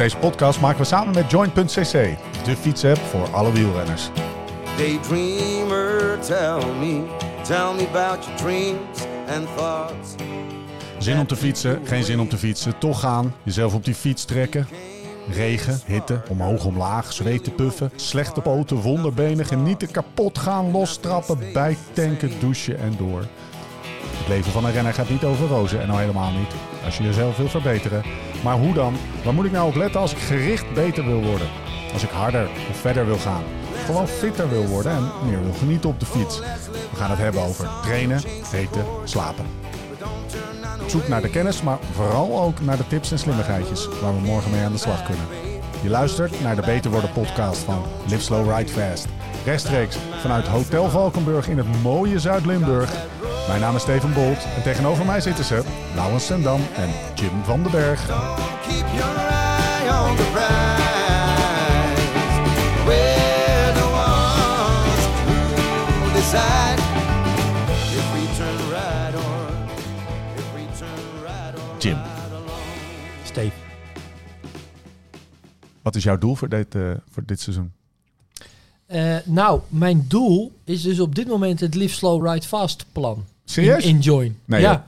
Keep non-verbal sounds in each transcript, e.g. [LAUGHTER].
Deze podcast maken we samen met Join.cc, de fietsapp voor alle wielrenners. Daydreamer, tell me, tell me about your dreams and thoughts. Zin om te fietsen, geen zin om te fietsen, toch gaan, jezelf op die fiets trekken. Regen, hitte, omhoog, omlaag, zweten, puffen, slechte poten, wonderbenen, genieten, kapot gaan, lostrappen, bijtanken, douchen en door. Het leven van een renner gaat niet over rozen en nou helemaal niet. Als je jezelf wil verbeteren. Maar hoe dan? Waar moet ik nou op letten als ik gericht beter wil worden? Als ik harder of verder wil gaan? Gewoon fitter wil worden en meer wil genieten op de fiets. We gaan het hebben over trainen, eten, slapen. Zoek naar de kennis, maar vooral ook naar de tips en slimmigheidjes waar we morgen mee aan de slag kunnen. Je luistert naar de Beter Worden podcast van Live Slow Ride Fast. Rechtstreeks vanuit Hotel Valkenburg in het mooie Zuid-Limburg. Mijn naam is Steven Bolt en tegenover mij zitten ze Laurens Sendam en Jim van den Berg. Wat is jouw doel voor dit, eh, voor dit seizoen? Eh, nou, mijn doel is dus op dit moment het Live Slow Ride Fast plan. Serieus? In, in Join. Nee, ja. joh.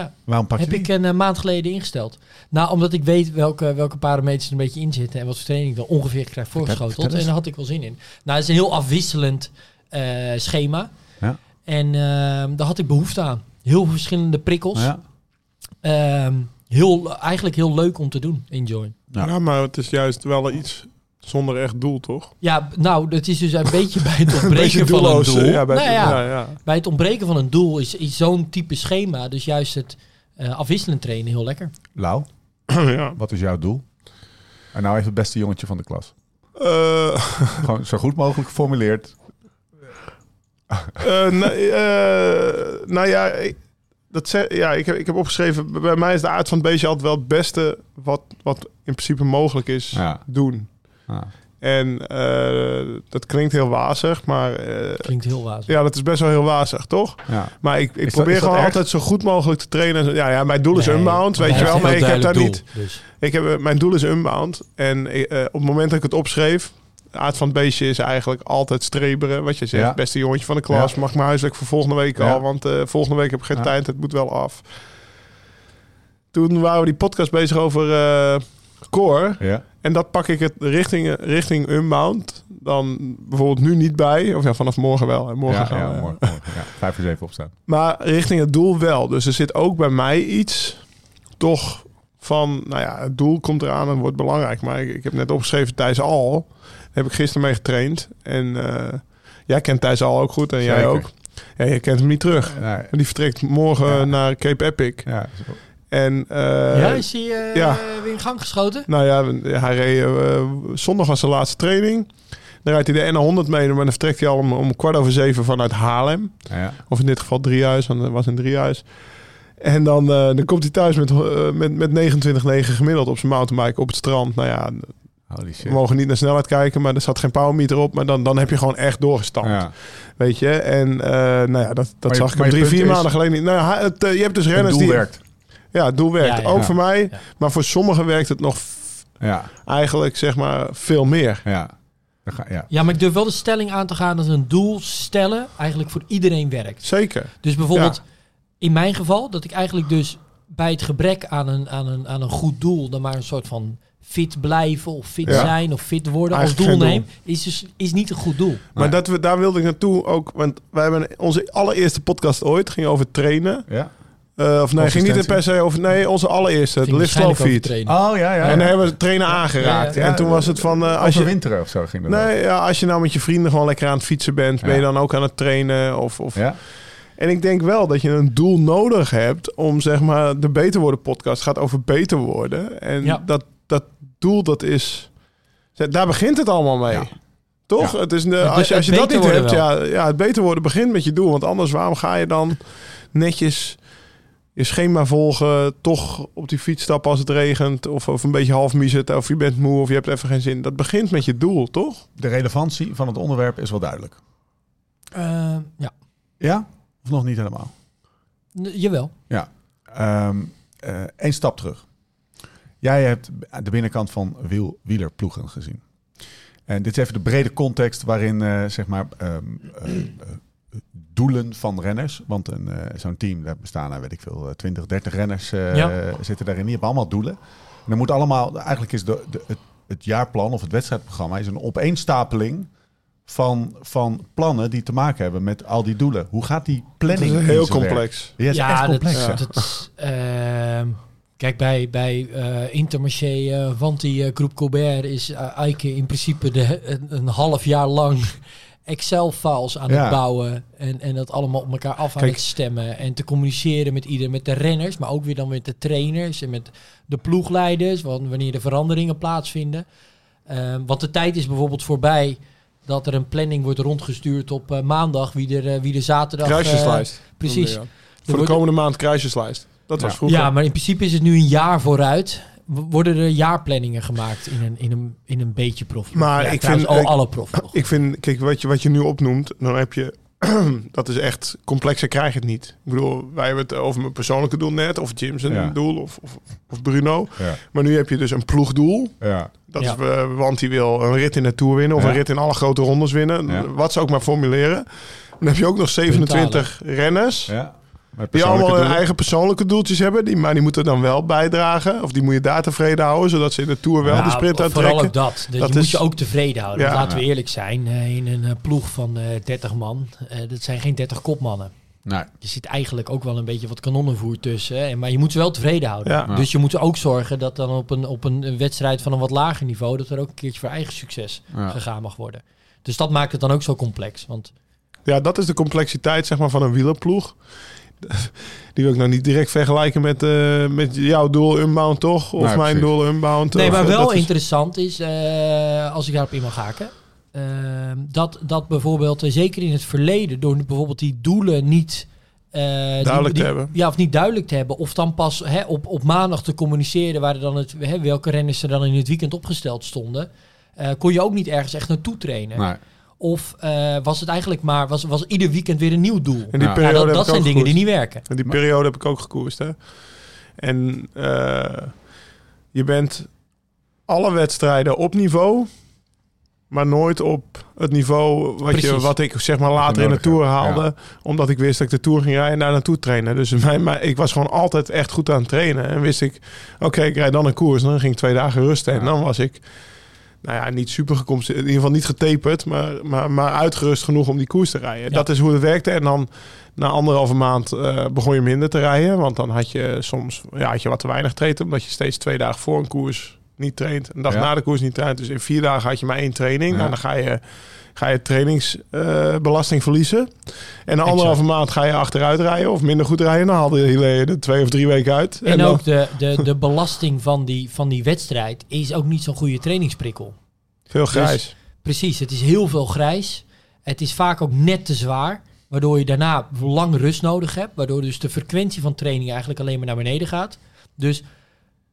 ja. Waarom pak je Heb die? ik een eh, maand geleden ingesteld. Nou, omdat ik weet welke, welke parameters er een beetje in zitten en wat voor training ik dan ongeveer krijg voorgeschoteld. En daar had ik wel zin in. Nou, het is een heel afwisselend schema. Ja. En ehm, daar had ik behoefte aan. Heel veel verschillende prikkels. Ja. Ehm, heel, eigenlijk heel leuk om te doen in Join. Ja. Ja. maar het is juist wel iets zonder echt doel, toch? Ja, nou, dat is dus een [LAUGHS] beetje bij het ontbreken van een doel. Ja, bij, Nou ja, ja, ja. Bij het ontbreken van een doel is, is zo'n type schema, dus juist het eh, afwisselend trainen, heel lekker. Lau, [CLEARS THROAT] ja. wat is jouw doel? En nou even het beste jongetje van de klas. Eh, Gewoon zo goed mogelijk geformuleerd. eh, eh, nou ja, ik, dat ze, ja ik, heb, ik heb opgeschreven, bij mij is de aard van het beestje altijd wel het beste wat, wat in principe mogelijk is Ja. doen. Ja. En eh, dat klinkt heel wazig, maar eh, Klinkt heel wazig. ja, dat is best wel heel wazig, toch? Ja. Maar ik, ik probeer dat gewoon altijd zo goed mogelijk te trainen. Ja, ja mijn doel is Nee, unbound, weet je wel. Maar ik heb daar niet... dus. Ik heb, eh, mijn doel is unbound. En eh, op het moment dat ik het opschreef... Aard van het beestje is eigenlijk altijd streberen. Wat je zegt, Ja. beste jongetje van de klas. Ja. Mag mijn huiswerk voor volgende week al. Want eh, volgende week heb ik geen tijd. Het moet wel af. Toen waren we die podcast bezig over eh core. Ja. En dat pak ik het richting, richting unbound. Dan bijvoorbeeld nu niet bij. Of ja, vanaf morgen wel. En morgen ja, gaan ja, we- morgen, morgen. Ja, vijf voor zeven opstaan. [LAUGHS] maar richting het doel wel. Dus er zit ook bij mij iets toch van, nou ja, het doel komt eraan en wordt belangrijk. Maar ik, ik heb net opgeschreven Thijs Al. Heb ik gisteren mee getraind. En eh, jij kent Thijs Al ook goed en jij ook. Ja, je kent hem niet terug. Nee, En die vertrekt morgen Ja. naar Cape Epic. ja, zo. En eh, ja, is hij eh, ja. weer in gang geschoten? nou ja, hij reed eh, zondag was zijn laatste training. Dan rijdt hij de N100 mee, maar dan vertrekt hij al om, om kwart over zeven vanuit Haarlem. ja. Of in dit geval Driehuis, want het was in Driehuis. En dan, eh, dan komt hij thuis met, eh, met, met 29,9 gemiddeld op zijn mountainbike op het strand. Nou ja, Holy we mogen niet naar snelheid kijken, maar er zat geen powermeter op. Maar dan, dan heb je gewoon echt doorgestampt, Ja. weet je. En eh, nou ja, dat, dat je- zag ik hem drie, vier is- maanden geleden niet. Nou, het, eh, je hebt dus renners doel die... werkt. Ja, het doel werkt. Ja, ja. Ook Ja. voor mij. Ja. Maar voor sommigen werkt het nog eigenlijk, zeg maar, veel meer. ja. Dan ga, ja. Ja, maar ik durf wel de stelling aan te gaan dat een doel stellen eigenlijk voor iedereen werkt. Zeker. Dus bijvoorbeeld in mijn geval, dat ik eigenlijk dus bij het gebrek aan een, aan een, aan een goed doel, dan maar een soort van fit blijven of fit Ja. zijn of fit worden Eigenlijk als doel neem, is dus is niet een goed doel. Maar Nee. dat we, daar wilde ik naartoe ook. Want wij hebben onze allereerste podcast ooit ging over trainen. ja. Eh, of nee, ging niet per se over. Nee, onze allereerste, het Live Slow Feed. Oh, ja, ja. En daar hebben we het trainen aangeraakt. Ja, ja. En toen was het van. eh, als je, Overwinteren of zo ging dat. nee, ja, als je nou met je vrienden gewoon lekker aan het fietsen bent, ben je dan ook aan het trainen? Of, of... Ja? En ik denk wel dat je een doel nodig hebt om zeg maar. De Beter Worden podcast gaat over beter worden. En Ja. dat doel, dat is. Daar begint het allemaal mee. Ja. Toch? Ja. Het is de, als je, als je het dat niet hebt, ja, ja, het beter worden begint met je doel. Want anders, waarom ga je dan netjes je schema volgen, toch op die fiets stappen als het regent, of, of een beetje half zitten, of je bent moe, of je hebt even geen zin. Dat begint met je doel, toch? De relevantie van het onderwerp is wel duidelijk. Eh, ja. Ja? Of nog niet helemaal? N- jawel. Ja. Ehm Eén stap terug. Jij hebt de binnenkant van wiel, wielerploegen gezien. En dit is even de brede context waarin eh, zeg maar ehm, eh, eh, doelen van renners. Want een, eh, zo'n team, daar bestaan er weet ik veel, eh, 20, 30 renners eh, Ja. zitten daarin. Die hebben allemaal doelen. En dan moet allemaal, eigenlijk is de, de, het, het jaarplan of het wedstrijdprogramma is een opeenstapeling van, van plannen die te maken hebben met al die doelen. Hoe gaat die Het planning? heel complex. Ja, het is echt complex. Dat, ja. dat is, ehm, kijk, bij, bij eh Intermarché, eh Wanti, eh, Groep Colbert is Eike in principe de, een, een half jaar lang [LAUGHS] Excel-files aan Ja. het bouwen. En, en dat allemaal op elkaar af aan Kijk. het stemmen. En te communiceren met ieder, met de renners, maar ook weer dan met de trainers en met de ploegleiders. want Wanneer de veranderingen plaatsvinden. Ehm, want de tijd is bijvoorbeeld voorbij dat er een planning wordt rondgestuurd op eh, maandag wie er, wie er zaterdag... Kruisjeslijst. precies. Ja. Voor de komende maand kruisjeslijst. Dat was Ja. vroeger. Ja, maar in principe is het nu een jaar vooruit. Worden er jaarplanningen gemaakt in een, in een, in een beetje prof? Maar ja, ik vind- al ik- alle prof. Ik vind, kijk, wat je, wat je nu opnoemt, dan heb je... [CLEARS THROAT] dat is echt, complexer krijg je het niet. Ik bedoel, wij hebben het over mijn persoonlijke doel net, of Jim's een Ja. doel, of, of, of Bruno. Ja, Maar nu heb je dus een ploegdoel. ja. Dat Ja. is, eh, want hij wil een rit in de Tour winnen, of Ja. een rit in alle grote rondes winnen. Ja. Wat ze ook maar formuleren. Dan heb je ook nog 27 renners. ja. Die allemaal hun eigen persoonlijke doeltjes hebben. Die, maar die moeten dan wel bijdragen. Of die moet je daar tevreden houden. Zodat ze in de Tour wel Nou, de sprint Vooral uittrekken. ook dat. dat, Dat je moet is- je ook tevreden houden. Ja. Want laten we eerlijk zijn. eh, in een eh, ploeg van eh 30 man. eh, dat zijn geen 30 kopmannen. Nee. Je zit eigenlijk ook wel een beetje wat kanonnenvoer tussen. hè, maar je moet ze wel tevreden houden. Ja. Dus je moet er ook zorgen dat dan op een, op een wedstrijd van een wat lager niveau... dat er ook een keertje voor eigen succes Ja. gegaan mag worden. Dus dat maakt het dan ook zo complex. Want Ja, dat is de complexiteit zeg maar, van een wielerploeg. [LAUGHS] Die wil ik nou niet direct vergelijken met, eh, met jouw doel Unbound, toch? Of Nee, mijn precies. doel Unbound. Nee, maar eh, wel interessant is, eh, als ik daarop in mag haken, eh, dat, dat bijvoorbeeld, zeker in het verleden, door bijvoorbeeld die doelen niet eh, Duidelijk die- te hebben. Ja, of niet duidelijk te hebben. Of dan pas hè, op, op maandag te communiceren waar dan het, hè, welke renners er dan in het weekend opgesteld stonden. eh, kon je ook niet ergens echt naartoe trainen. Nee. Of eh, was het eigenlijk maar, was, was ieder weekend weer een nieuw doel. En die. Ja, periode dat heb dat ik zijn ook dingen die niet werken. En die periode heb ik ook gekoerst, hè. En eh, je bent alle wedstrijden op niveau, maar nooit op het niveau wat, je, wat ik zeg maar later in de Tour haalde. Omdat ik wist dat ik de Tour ging rijden en daar naartoe trainen. Dus mijn, mijn- ik was gewoon altijd echt goed aan het trainen. En wist ik, oké, ik rijd dan een koers. En dan ging ik twee dagen rusten. En Ja. dan was ik, nou ja, niet super gecompenseerd. In ieder geval niet getaperd, maar, maar, maar uitgerust genoeg om die koers te rijden. Ja. Dat is hoe het werkte. En dan na anderhalve maand eh, begon je minder te rijden. Want dan had je soms ja, had je wat te weinig traind. Omdat je steeds twee dagen voor een koers niet traint. Een dag Ja. na de koers niet traint. Dus in vier dagen had je maar één training. Ja. Nou, dan ga je, ga je trainingsbelasting verliezen. En na anderhalve maand ga je achteruit rijden. Of minder goed rijden. Dan haalde je er twee of drie weken uit. En, dan- ook de, de, de belasting van die, van die wedstrijd is ook niet zo'n goede trainingsprikkel. veel grijs. Precies, het is heel veel grijs. Het is vaak ook net te zwaar. Waardoor je daarna lang rust nodig hebt. Waardoor dus de frequentie van training eigenlijk alleen maar naar beneden gaat. Dus,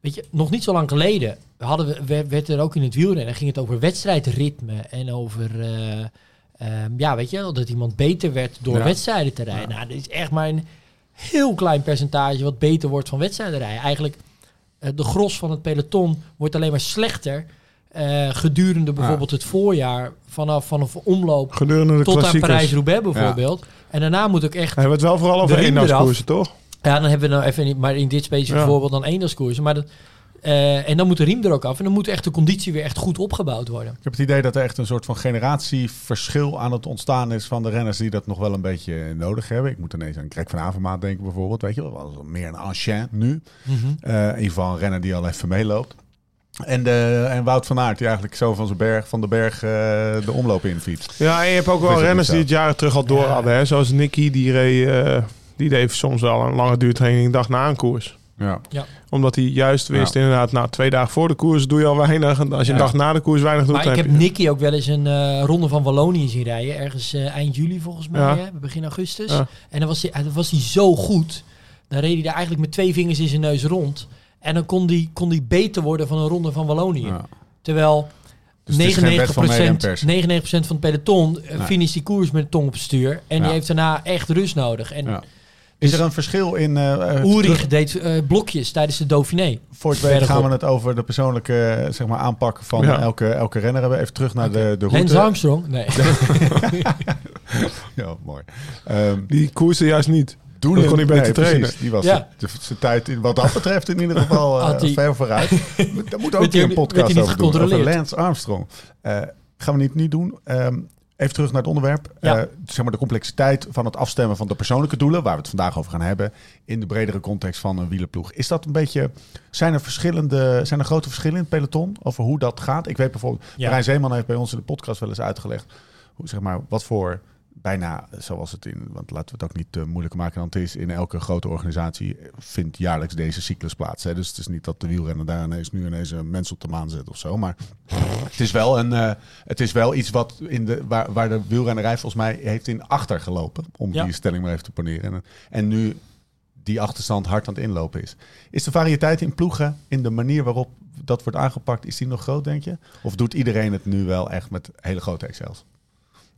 weet je, nog niet zo lang geleden hadden we, werd- er ook in het wielrennen... ging het over wedstrijdritme en over... eh, ehm, ja, weet je, dat iemand beter werd door Ja. wedstrijden te rijden. Nou, dit is echt maar een heel klein percentage wat beter wordt van wedstrijden rijden. Eigenlijk, eh, de gros van het peloton wordt alleen maar slechter... eh, gedurende bijvoorbeeld het voorjaar, vanaf, vanaf omloop Gedurende de tot aan. Parijs-Roubaix bijvoorbeeld. En daarna moet ook echt... Hij hebben het wel vooral over eendagskoersen, toch? Ja, dan hebben we nou even niet, maar in dit specifieke Ja. voorbeeld dan eendagskoersen. Maar dat, eh, en dan moet de riem er ook af. En dan moet echt de conditie weer echt goed opgebouwd worden. Ik heb het idee dat er echt een soort van generatieverschil aan het ontstaan is van de renners die dat nog wel een beetje nodig hebben. Ik moet ineens aan Greg van Avermaat denken bijvoorbeeld. Weet je, wel, dat was meer een ancien nu. Eh, in ieder geval een renner die al even meeloopt. En, de, en Wout van Aert die eigenlijk zo van, zijn berg, van de berg eh, de omloop in fietst. Ja, en je hebt ook wel renners die het jaren terug al door Ja. hadden. Hè? Zoals Nicky, die reed, eh, die deed soms wel een lange duurtraining een dag na een koers. Ja. Omdat hij juist wist, inderdaad, na twee dagen voor de koers doe je al weinig. En als je Ja. een dag na de koers weinig doet, Maar ik heb je- Nicky ook wel eens een eh, ronde van Wallonië zien rijden. Ergens eh, eind juli volgens mij, Ja. hè, begin augustus. Ja. En dan was, hij, dan was hij zo goed. Dan reed hij daar eigenlijk met twee vingers in zijn neus rond. En dan kon hij kon die beter worden van een ronde van Wallonië. Ja. Terwijl Dus het is geen wet van 99%, mediumpersen. 99% van het peloton eh, Nee. finisht die koers met de tong op het stuur. En Ja. die heeft daarna echt rust nodig. En Ja. Is er een verschil in... eh eh, Ulrich terug- deed eh, blokjes tijdens de Dauphiné. Voor het weten gaan we het over de persoonlijke eh, zeg maar, aanpak van Ja. elke, elke renner hebben. Even terug naar de, de route. Lance Armstrong? Nee. [LAUGHS] Ja, mooi. Ehm Die koerste juist niet. Doen Dat kon hij beter trainen. Precies, die was Ja. de- zijn tijd in, wat dat betreft in ieder geval [LAUGHS] eh, ver vooruit. [LAUGHS] Daar moet ook weer een podcast over doen. Over gecontroleerd? Lance Armstrong. Eh, gaan we niet nu doen. Ehm, even terug naar het onderwerp. Ja. Eh, zeg maar de complexiteit van het afstemmen van de persoonlijke doelen, waar we het vandaag over gaan hebben, in de bredere context van een wielerploeg. Is dat een beetje, zijn er verschillende, zijn er grote verschillen in het peloton over hoe dat gaat? Ik weet bijvoorbeeld, Ja. Marijn Zeeman heeft bij ons in de podcast wel eens uitgelegd hoe, zeg maar, wat voor bijna zoals het in, want laten we het ook niet eh, moeilijker maken dan het is, in elke grote organisatie vindt jaarlijks deze cyclus plaats. Hè? Dus het is niet dat de wielrenner daar ineens nu ineens een mens op de maan zet of zo, maar het is wel, een, eh, het is wel iets wat in de, waar, waar de wielrennerij volgens mij heeft in achter gelopen, om Ja. die stelling maar even te poneren. En, en nu die achterstand hard aan het inlopen is. Is de variëteit in ploegen, in de manier waarop dat wordt aangepakt, is die nog groot, denk je? Of doet iedereen het nu wel echt met hele grote Excels?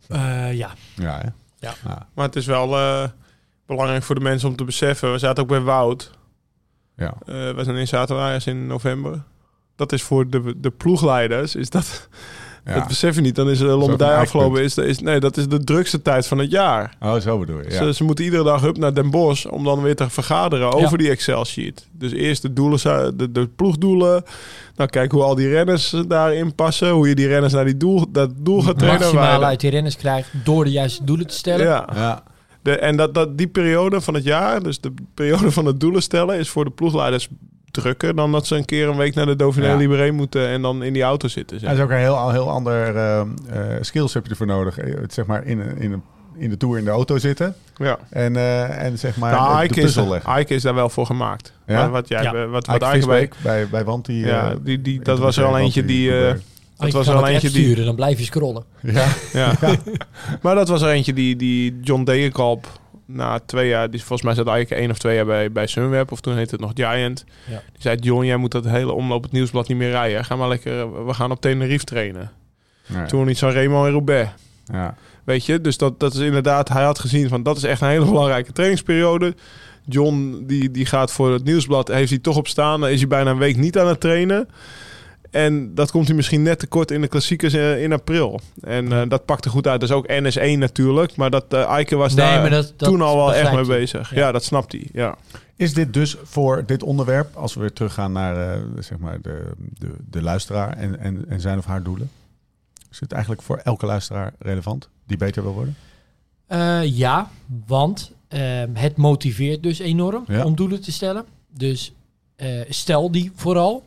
Eh, ja. Ja, hè? Ja. Maar het is wel eh, belangrijk voor de mensen om te beseffen. We zaten ook bij Wout. ja. Eh, we zijn in zaterdag in november. Dat is voor de, de ploegleiders. Is dat, ja. dat besef je niet. Dan is de Lombardij afgelopen. Is, is, nee, dat is de drukste tijd van het jaar. Oh, zo bedoel je. Ja. Ze, ze moeten iedere dag up naar Den Bosch om dan weer te vergaderen over Ja. die Excel-sheet. Dus eerst de, doelen, de, de ploegdoelen. Nou, kijk hoe al die renners daarin passen. Hoe je die renners naar die doel, dat doel gaat trainen. Maximaal uit die renners krijgt door de juiste doelen te stellen. Ja. ja. De, en dat, dat, die periode van het jaar, dus de periode van het doelen stellen, is voor de ploegleiders drukker dan dat ze een keer een week naar de Dauphiné Ja. Libéré moeten en dan in die auto zitten. zeg. Er is ook een heel, heel ander eh, skills heb je ervoor nodig. Eh, het, zeg maar in, een- in, een, in de tour in de auto zitten Ja. en, eh, en zeg maar Nou, de, de is, puzzel leggen. Eike is daar wel voor gemaakt. Ja? Maar wat jij, Ja. wat, wat Eike Eike bij, bij, bij Wanti. ja, eh, die, die, dat was er al eentje die, eh, Wanti- Dat was wel eentje die- sturen, dan blijf je scrollen. ja. ja. [LAUGHS] maar dat was er eentje die, die John Degenkalp na twee jaar, die volgens mij zat Eike één of twee jaar bij, bij Sunweb, of toen heette het nog Giant. Ja. Die zei, John, jij moet dat hele omloop het nieuwsblad niet meer rijden. Ga maar lekker, we gaan op Tenerife trainen. Nee. Toen niet zo'n Remo en Roubaix. Ja. Weet je, dus dat, dat is inderdaad, hij had gezien van dat is echt een hele [LAUGHS] belangrijke trainingsperiode. John die, die gaat voor het nieuwsblad, heeft hij toch op staan, dan is hij bijna een week niet aan het trainen. En dat komt hij misschien net te kort in de klassiekers eh, in april. En eh, dat pakte goed uit. Dat is ook NS1 natuurlijk, maar dat Eike was Nee, daar maar dat- dat toen al wel echt mee bezig. Ja. Ja. dat snapt hij. Ja. Is dit dus voor dit onderwerp, als we weer teruggaan naar eh, zeg maar de, de, de luisteraar en, en, en zijn of haar doelen, is het eigenlijk voor elke luisteraar relevant die beter wil worden? Eh, ja, want ehm, het motiveert dus enorm Ja. om doelen te stellen. Dus eh, stel die vooral.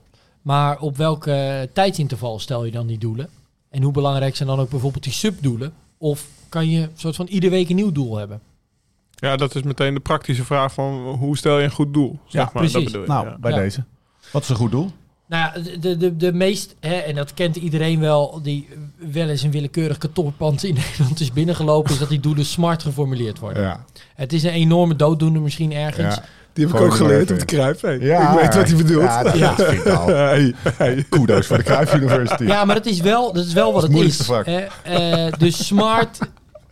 Maar op welke tijdsinterval stel je dan die doelen? En hoe belangrijk zijn dan ook bijvoorbeeld die subdoelen? Of kan je een soort van iedere week een nieuw doel hebben? ja, dat is meteen de praktische vraag van hoe stel je een goed doel? Zeg Ja, maar, dat precies. bedoel je, Nou, ja. bij Ja. deze. Wat is een goed doel? Nou ja, de, de, de, de meest, hè, en dat kent iedereen wel, die wel eens een willekeurig kantoorpand in [LAUGHS] Nederland is binnengelopen, is dat die doelen smart geformuleerd worden. Ja. Het is een enorme dooddoener misschien ergens. Ja. Die heb ik ook er geleerd op de kruip. Hey, Ja, ik weet wat hij bedoelt. Ja, dat Ja. vind ik al. [LAUGHS] Hey, hey. Kudos voor de Cruijff University. Ja, maar dat is wel, dat is wel wat Dat het is is. het moeilijkste hè. Eh, dus smart.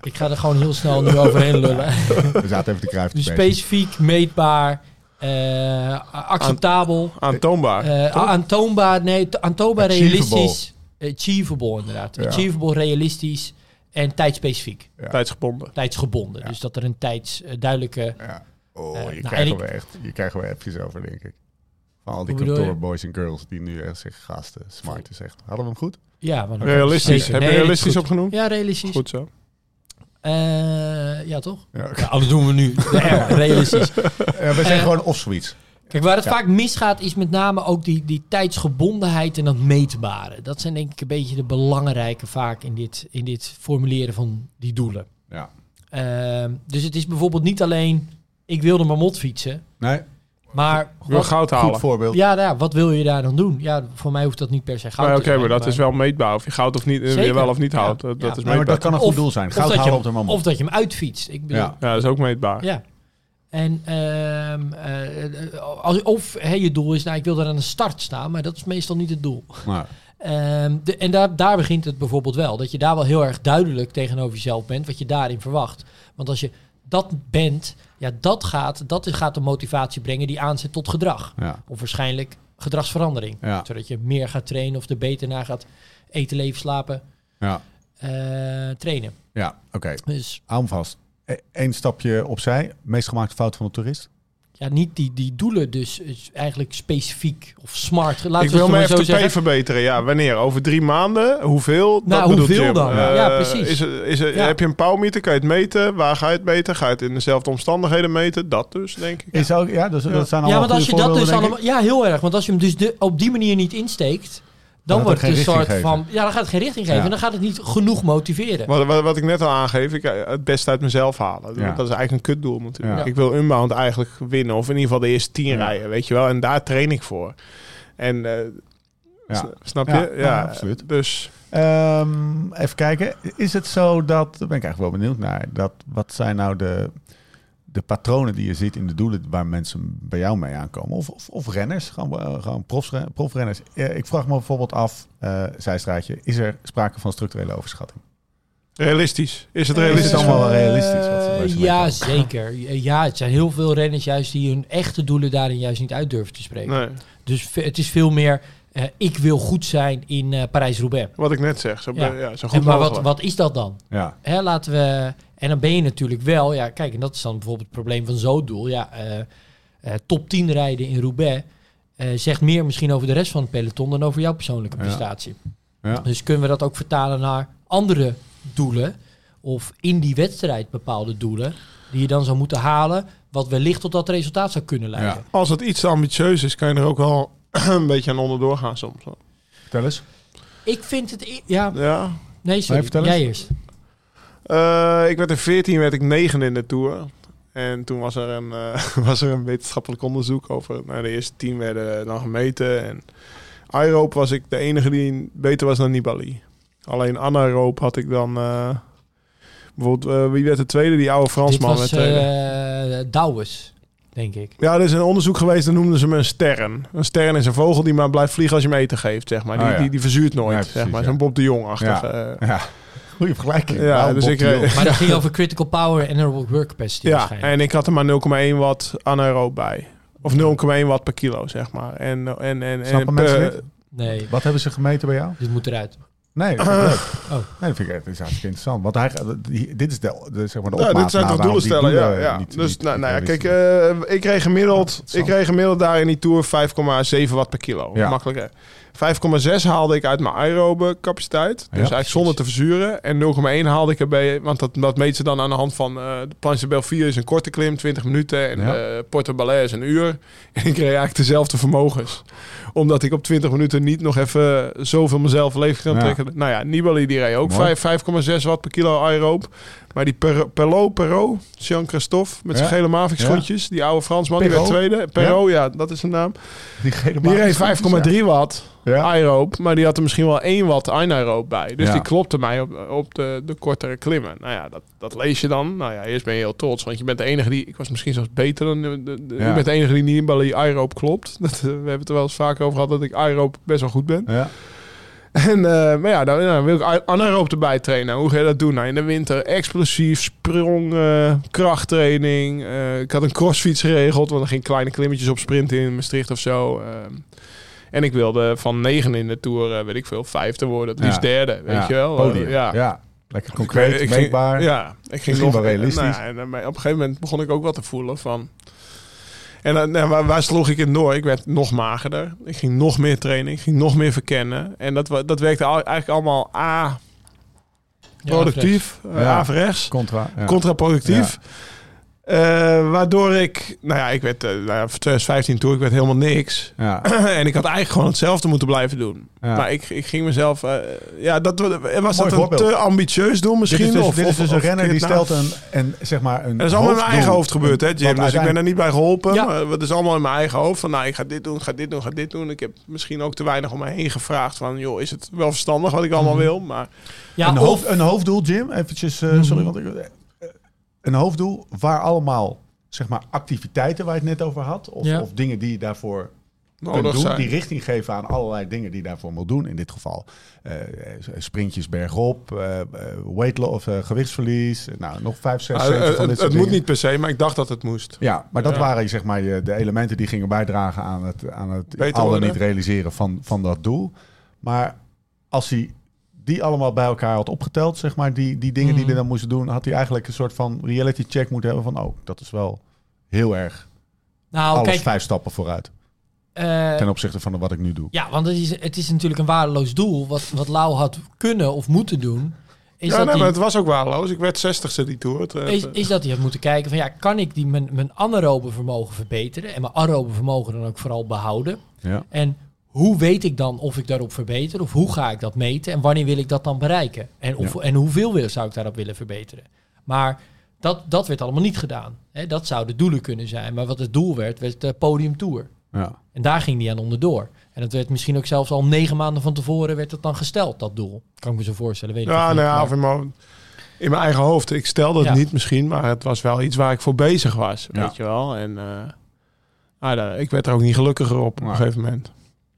Ik ga er gewoon heel snel nu overheen lullen. We zaten even de te Dus specifiek, meetbaar, eh, acceptabel, Aantoonbaar. eh, aantoonbaar, nee, aantoonbaar Achievable. realistisch. Achievable inderdaad. Ja. Achievable, realistisch en tijdspecifiek. Ja. Tijdsgebonden. Tijdsgebonden. Ja. Dus dat er een tijds eh, duidelijke... Oh, Eh, je nou, krijgt er wel echt, je krijgt wel appjes over, denk ik. Van al die kantoorboys en girls die nu echt zeggen, gasten, smart is echt. Hadden we hem goed? Ja, want Realistisch. Heb je Nee, realistisch goed. opgenoemd? Ja, realistisch. Goed zo. Eh, ja, toch? Ja. Ja, anders doen we nu de R, [LAUGHS] realistisch. Ja, we zijn Eh, gewoon of zoiets. Kijk, waar het Ja. vaak misgaat is met name ook die, die tijdsgebondenheid en dat meetbare. Dat zijn denk ik een beetje de belangrijke vaak in dit, in dit formuleren van die doelen. Ja. Ehm, dus het is bijvoorbeeld niet alleen, ik wilde maar mot fietsen, Nee, maar wat, goud goed halen. voorbeeld. ja, nou ja, wat wil je daar dan doen? Ja, voor mij hoeft dat niet per se goud Maar te Oké, zijn, maar dat is wel meetbaar. Of je goud of niet, eh, Zeker. je wel of niet Ja. houdt. Dat, Ja. is Nee, maar meetbaar. dat kan een goed Of- doel zijn. of Goud dat je halen hem- op de moment. Of dat je hem uitfietst. Ik bedoel, Ja. Ja, dat is ook meetbaar. Ja. En ehm, eh, als, of hè, je doel is, nou, ik wil daar aan de start staan, maar dat is meestal niet het doel. Maar, Ehm, de, en daar, daar begint het bijvoorbeeld wel. Dat je daar wel heel erg duidelijk tegenover jezelf bent. Wat je daarin verwacht. Want als je dat bent, ja, dat gaat, dat gaat de motivatie brengen die aanzet tot gedrag. Ja. Of waarschijnlijk gedragsverandering. Ja. Zodat je meer gaat trainen of er beter naar gaat eten, leven, slapen, Ja, eh, trainen. ja oké. Dus Hou hem vast. Eén stapje opzij. Meest gemaakte fout van de toerist? Ja, niet die, die doelen dus is eigenlijk specifiek of smart. Laten ik we wil mijn FTP zeggen. verbeteren. Ja, wanneer? Over drie maanden? Hoeveel? Nou, dat bedoelt hoeveel dan? Eh, Ja, precies. Is het, is het, Ja. Heb je een pauwmeter? Kan je het meten? Waar ga je het meten? Ga je het in dezelfde omstandigheden meten? Dat dus, denk ik. Is ook, ja, dus, dat zijn Ja, allemaal want als je dat dus allemaal... Ja, heel erg. Want als je hem dus de, op die manier niet insteekt... Dan wordt het het een soort van... Ja, dan gaat het geen richting geven. Ja. En dan gaat het niet genoeg motiveren. Wat, wat, wat ik net al aangeef, ik, eh, het beste uit mezelf halen. Ja. Dat is eigenlijk een kutdoel natuurlijk. Ja. Ik wil Unbound eigenlijk winnen. Of in ieder geval de eerste tien Ja. rijden, weet je wel. En daar train ik voor. En eh, snap Ja, je? ja, Ja, absoluut. Dus Ehm, even kijken. Is het zo dat, daar ben ik eigenlijk wel benieuwd naar, dat wat zijn nou de, de patronen die je ziet in de doelen waar mensen bij jou mee aankomen? Of, of, of renners, gewoon, eh, gewoon profrenners. Eh, ik vraag me bijvoorbeeld af, eh zijstraatje, is er sprake van structurele overschatting? realistisch. Is het Is het realistisch? allemaal wel realistisch wat ja, zeker. Ja, het zijn heel veel renners juist die hun echte doelen daarin juist niet uit durven te spreken. Nee, Dus het is veel meer... eh, ik wil goed zijn in eh, Parijs-Roubaix. wat ik net zeg. Zo, Ja. ja. zo goed En maar wat, wat is dat dan? Ja, Hè, laten we... En dan ben je natuurlijk wel... Ja, kijk, en dat is dan bijvoorbeeld het probleem van zo'n doel. Ja, eh, eh, top 10 rijden in Roubaix... eh, zegt meer misschien over de rest van het peloton... dan over jouw persoonlijke prestatie. ja. Dus kunnen we dat ook vertalen naar andere doelen... of in die wedstrijd bepaalde doelen... die je dan zou moeten halen... wat wellicht tot dat resultaat zou kunnen leiden. Ja. Als het iets te ambitieus is, kan je er ook wel [CLEARS THROAT] een beetje aan onderdoor gaan soms. Vertel eens. Ik vind het... Ja, Ja. nee, sorry. Jij eerst. Eh, ik werd in 14 werd ik negen in de Tour. En toen was er een, eh, [LAUGHS] was er een wetenschappelijk onderzoek over... Nou, de eerste tien werden dan gemeten. En aeroop was ik de enige die beter was dan Nibali. Alleen anaeroop had ik dan... eh, bijvoorbeeld, wie werd de tweede? Die oude Dit Fransman. was werd tweede. eh Douwes, denk ik. Ja, er is een onderzoek geweest, dan noemden ze hem een stern. Een stern is een vogel die maar blijft vliegen als je hem eten geeft, zeg maar. Die, Oh ja. die, die verzuurt nooit, Ja, precies, zeg maar. ja. Zo'n Bob de Jong-achtig. Ja. Eh. Ja, goede vergelijking. Ja, dus Bob ik de Jong. Maar [LAUGHS] dat ging over critical power en aerobic work capacity Ja, waarschijnlijk. en ik had er maar 0,1 watt anaeroop bij. Of 0,1 watt per kilo, zeg maar. En, en, en, Snappen en mensen dit? Nee, Wat hebben ze gemeten bij jou? dit moet eruit. Nee, [LAUGHS] dat vind ik leuk. Oh. Nee, dat vind ik echt dat is hartstikke interessant. Want hij, die- dit is de, de, zeg maar de Ja, opmaat dit zijn naar toch waarom doelen die stellen, ja. doelen ja. niet- dus niet nou, nou ja, kijk, eh, ik kreeg gemiddeld, ik kreeg gemiddeld daar in die Tour 5,7 watt per kilo. Ja. Makkelijk hè. 5,6 haalde ik uit mijn aerobe capaciteit. Dus eigenlijk zonder te verzuren. En 0,1 haalde ik erbij, want dat, dat meet ze dan aan de hand van... eh de Planche de Belfier is een korte klim, 20 minuten. En Ja. eh Porto Balais is een uur. [LAUGHS] En ik kreeg eigenlijk dezelfde vermogens. Omdat ik op 20 minuten niet nog even zoveel mezelf leeg kan Ja. trekken. Nou ja, Nibali die reed ook Mooi. 5 5,6 watt per kilo aeroop. Maar die Per- Perlo, Perro, Jean-Christophe, met zijn Ja. gele Mavic schoentjes. Die oude Fransman, die werd tweede. Perro, ja. dat is zijn naam. Die, gele Die reed magische 5,3 watt Ja. aeroop. Maar die had er misschien wel 1 watt anaeroop bij. Dus Ja. die klopte mij op, op de, de kortere klimmen. Nou ja, dat, dat lees je dan. Nou ja, eerst ben je heel trots. Want je bent de enige die... Ik was misschien zelfs beter dan... De, de, de- Ja. Je bent de enige die niet die aeroop klopt. [LAUGHS] Dat, eh, we hebben het er wel eens vaker over gehad dat ik aeroop best wel goed ben. Ja. En, eh, maar ja, dan, dan wil ik anaeroop erbij trainen. Nou, hoe ga je dat doen? Nou, in de winter explosief, sprong, eh, krachttraining. Eh, ik had een crossfiets geregeld, want er ging kleine klimmetjes op sprinten in Maastricht of zo. En ik wilde van negen in de Tour, weet ik veel, vijfde worden. Het liefst Ja. derde, weet Ja. je wel. Podium. Ja. ja. Lekker concreet, Ik meetbaar. ja, ik ging nog wel realistisch. Nou en, op een gegeven moment begon ik ook wat te voelen van. En dan, nou, waar, waar sloeg ik in door? Ik werd nog magerder. Ik ging nog meer trainen. Ik ging nog meer verkennen. En dat, dat werkte al- eigenlijk allemaal A, productief, Ja. averechts, Contra. Ja. contraproductief. Eh, waardoor ik, nou ja, ik werd, eh, nou ja, voor 2015 toe, ik werd helemaal niks. Ja. [CLEARS THROAT] en ik had eigenlijk gewoon hetzelfde moeten blijven doen. Ja. Maar ik, ik ging mezelf, eh, ja, dat was Mooi dat een te ambitieus doel misschien? Dit is dus, of, dit is of- dus een of renner die stelt een, een, zeg maar een en dat is allemaal in mijn eigen hoofd gebeurd, hè, Jim? Dus ik ben er niet bij geholpen. Ja. Maar het is allemaal in mijn eigen hoofd. Van, nou, ik ga dit doen, ga dit doen, ga dit doen. Ik heb misschien ook te weinig om me heen gevraagd van, joh, is het wel verstandig wat ik allemaal Mhm. wil? Maar Ja, een, of, hoofd, een hoofddoel, Jim. Eventjes, eh, sorry, want ik, eh, een hoofddoel waar allemaal zeg maar activiteiten waar je het net over had, of, Ja. of dingen die je daarvoor Nodig kunt doen. zijn. Die richting geven aan allerlei dingen die je daarvoor moet doen. In dit geval eh, sprintjes bergop, eh eh, weight lo- of eh, gewichtsverlies. Nou, nog vijf, zes, zeven eh, van dit het soort het moet dingen. niet per se, maar ik dacht dat het moest. Ja, maar dat Ja. waren zeg maar je- de elementen die gingen bijdragen aan het, aan het Beter al dan worden. niet realiseren van, van dat doel. Maar als hij die allemaal bij elkaar had opgeteld, zeg maar, die, die dingen die hij dan moest doen, had hij eigenlijk een soort van reality check moeten hebben van, oh, dat is wel heel erg Nou, alles kijk, vijf stappen vooruit eh, ten opzichte van wat ik nu doe. ja, want het is, het is natuurlijk een waardeloos doel. Wat, wat Lau had kunnen of moeten doen, is ja, dat nee, maar het was ook waardeloos. Ik werd 60ste die tour. Het, eh, is, is dat hij had moeten kijken van ja, kan ik die, mijn, mijn anaerobe vermogen verbeteren en mijn aerobe vermogen dan ook vooral behouden? Ja. En hoe weet ik dan of ik daarop verbeter of hoe ga ik dat meten en wanneer wil ik dat dan bereiken? En, of, Ja. en hoeveel wil, zou ik daarop willen verbeteren? Maar dat, dat werd allemaal niet gedaan. Hè, dat zouden doelen kunnen zijn. Maar wat het doel werd, werd de podium tour. Ja. En daar ging hij aan onderdoor. En dat werd misschien ook zelfs al negen maanden van tevoren werd het dan gesteld, dat doel. Kan ik me zo voorstellen. Weet ja, niet, nou ja, maar- of in mijn, in mijn eigen hoofd. Ik stelde het Ja. niet misschien, maar het was wel iets waar ik voor bezig was. Weet je wel. En ah, ik werd er ook niet gelukkiger op op een gegeven moment.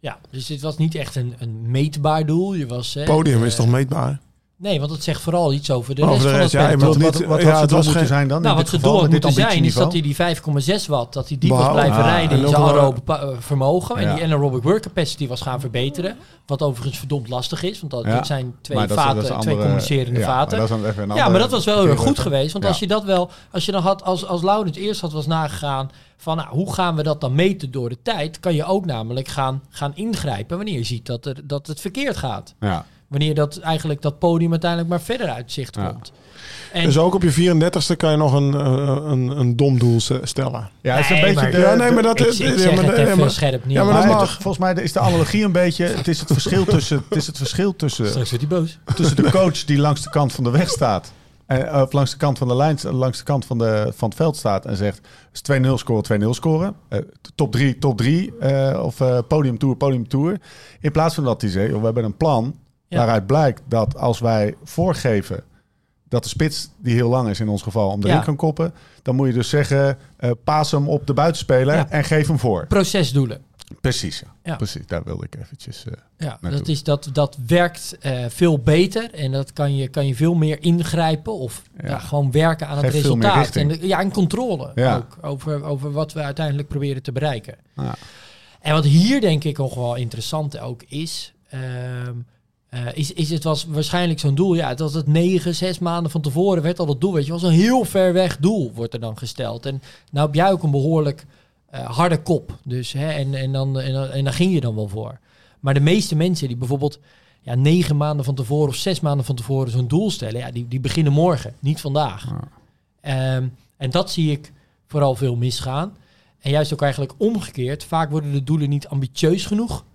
Ja, dus dit was niet echt een, een meetbaar doel. Je was, hè, Podium eh, is toch meetbaar? Nee, want het zegt vooral iets over de Over rest de van het ja, peloton. Wat, ja, het was moeten geen- zijn dan? Nou, wat dit doel had dit moeten zijn, is dat hij die 5,6 watt, dat hij die was blijven Ah, rijden en in zijn aerobe eh, vermogen. En die anaerobic work capacity was gaan verbeteren. Wat overigens verdomd lastig is, want dat, Ja. dat zijn twee Maar dat is- dat vaten, is twee andere- communicerende vaten. Maar dat een Ja, maar dat was wel heel erg goed geweest. Want als je dat wel, als je dan had, als, als Laurens eerst had was nagegaan van nou, hoe gaan we dat dan meten door de tijd, kan je ook namelijk gaan, gaan ingrijpen wanneer je ziet dat, er, dat het verkeerd gaat. Ja. Wanneer dat eigenlijk dat podium uiteindelijk maar verder uit zicht Ja. komt. En, Dus ook op je 34ste kan je nog een, eh, een, een dom doel stellen. Ja, is een Nee, beetje maar- de, ja, nee, maar dat ik, is... ik ja, maar- het even maar- scherp ja, maar Maar dat het- mag. volgens mij is de analogie een beetje. Het is het verschil [LAUGHS] tussen. Het is het verschil tussen, Straks wordt hij boos. tussen de coach die langs de kant van de weg staat. En, of langs de kant van de lijn, langs de kant van, de, van het veld staat en zegt: is 2-0 scoren, 2-0 scoren. Eh, top 3, top 3. of eh podium tour, podium tour. In plaats van dat hij zegt: joh, we hebben een plan. Ja. Waaruit blijkt dat als wij voorgeven dat de spits, die heel lang is in ons geval, om erin Ja. kan koppen. Dan moet je dus zeggen: eh, paas hem op de buitenspeler Ja. en geef hem voor. Procesdoelen. Precies, ja. Precies, daar wilde ik eventjes... eh, Ja, Naartoe. dat, is, dat, dat werkt eh, veel beter en dat kan je, kan je veel meer ingrijpen of gewoon werken aan het Geeft resultaat. En, de- ja, en controle ook over, over wat we uiteindelijk proberen te bereiken. Ja. En wat hier denk ik nog wel interessant ook is, ehm, eh, is, is het was waarschijnlijk zo'n doel, ja, dat het negen, zes maanden van tevoren werd al dat doel, weet je, was een heel ver weg doel wordt er dan gesteld. En nou heb jij ook een behoorlijk eh, harde kop, dus hè, en, en, dan, en, dan, en daar ging je dan wel voor. Maar de meeste mensen die bijvoorbeeld ja, negen maanden van tevoren of zes maanden van tevoren zo'n doel stellen, ja, die, die beginnen morgen, niet vandaag. Ja. Ehm, en dat zie ik vooral veel misgaan. En juist ook eigenlijk omgekeerd. Vaak worden de doelen niet ambitieus genoeg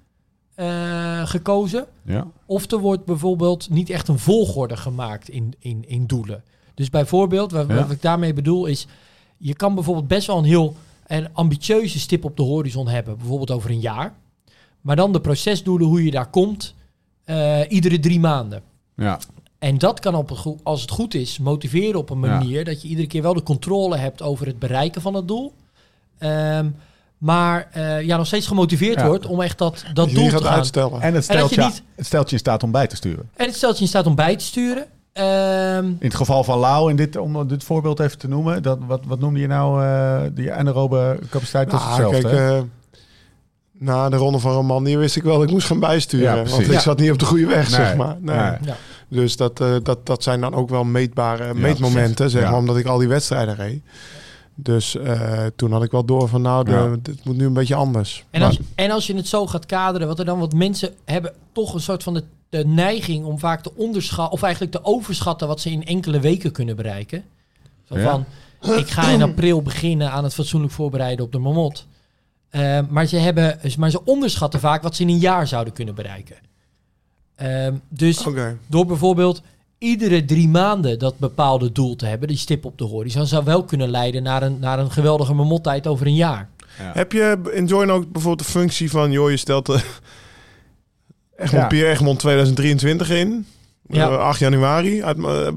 eh, gekozen. ja. Of er wordt bijvoorbeeld niet echt een volgorde gemaakt in, in, in doelen. Dus bijvoorbeeld, wat, Ja. wat ik daarmee bedoel is... je kan bijvoorbeeld best wel een heel een ambitieuze stip op de horizon hebben. Bijvoorbeeld over een jaar. Maar dan de procesdoelen, hoe je daar komt, eh, iedere drie maanden. ja. En dat kan op een als het goed is motiveren op een Ja. manier dat je iedere keer wel de controle hebt over het bereiken van het doel. Ehm, maar eh, ja, nog steeds gemotiveerd Ja. wordt om echt dat, dat je doel te gaat gaan. uitstellen. En het dat stelt, je je, niet- het stelt je in staat om bij te sturen. En het stelt je in staat om bij te sturen. Ehm, In het geval van Lau, in dit, om dit voorbeeld even te noemen, dat, wat, wat noemde je nou, eh, die anaerobe capaciteit? Nou, hetzelfde. kijk, eh, na de ronde van Romandie wist ik wel dat ik moest gaan bijsturen. Ja, want ik Ja. zat niet op de goede weg, Nee, zeg maar. Nee. nee. ja. Dus dat, eh, dat, dat zijn dan ook wel meetbare meetmomenten, zeg Ja. maar, omdat ik al die wedstrijden reed. Dus eh, toen had ik wel door van, nou, de, Ja. moet nu een beetje anders. En, Maar- als, en als je het zo gaat kaderen, wat er dan wat mensen hebben toch een soort van de, de neiging om vaak te onderschatten, of eigenlijk te overschatten wat ze in enkele weken kunnen bereiken. Zo Ja. van, ik ga in april beginnen aan het fatsoenlijk voorbereiden op de mamot. Eh, maar, ze hebben, maar ze onderschatten vaak wat ze in een jaar zouden kunnen bereiken. Ehm, dus door bijvoorbeeld iedere drie maanden dat bepaalde doel te hebben, die stip op de horizon, zou wel kunnen leiden naar een, naar een geweldige mamottijd over een jaar. Ja. Heb je in Join ook bijvoorbeeld de functie van, joh, je stelt eh, Egmond, Ja. Pierre Egmond 2023 in, Ja. Eh, 8 januari. Uit, eh,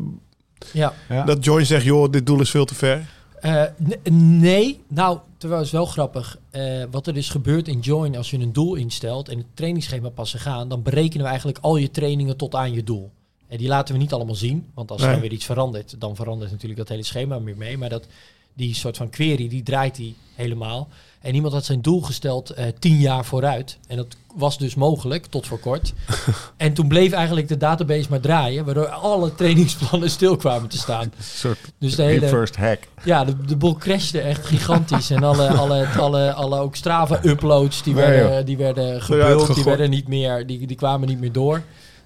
Ja. Dat Join zegt, joh, dit doel is veel te ver. Eh, nee, nou, terwijl het is wel grappig. Eh, wat er dus gebeurt in Join als je een doel instelt en het trainingsschema passen gaan, dan berekenen we eigenlijk al je trainingen tot aan je doel. En die laten we niet allemaal zien, want als er Nee. dan weer iets verandert, dan verandert natuurlijk dat hele schema weer mee. Maar dat, die soort van query, die draait die helemaal. En iemand had zijn doel gesteld eh, tien jaar vooruit. En dat was dus mogelijk, tot voor kort. [LAUGHS] en toen bleef eigenlijk de database maar draaien, waardoor alle trainingsplannen stil kwamen te staan. [LAUGHS] Een soort Dus de hele, first hack. ja, de, de boel crashte echt gigantisch. En alle, [LAUGHS] alle, alle, alle ook Strava-uploads, die Nee, werden, die werden gebuld, die werden niet meer, die, die kwamen niet meer door.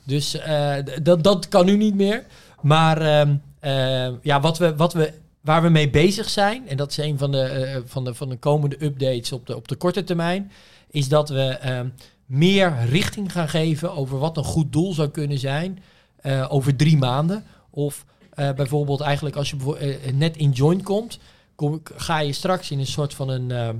Dus eh, dat, dat kan nu niet meer. Maar ehm, ehm, ja, wat we, wat we, waar we mee bezig zijn, en dat is een van de, eh, van de, van de komende updates op de, op de korte termijn, is dat we ehm, meer richting gaan geven over wat een goed doel zou kunnen zijn eh, over drie maanden. Of eh, bijvoorbeeld eigenlijk als je eh, net in join komt, kom, ga je straks in een soort van een, ehm,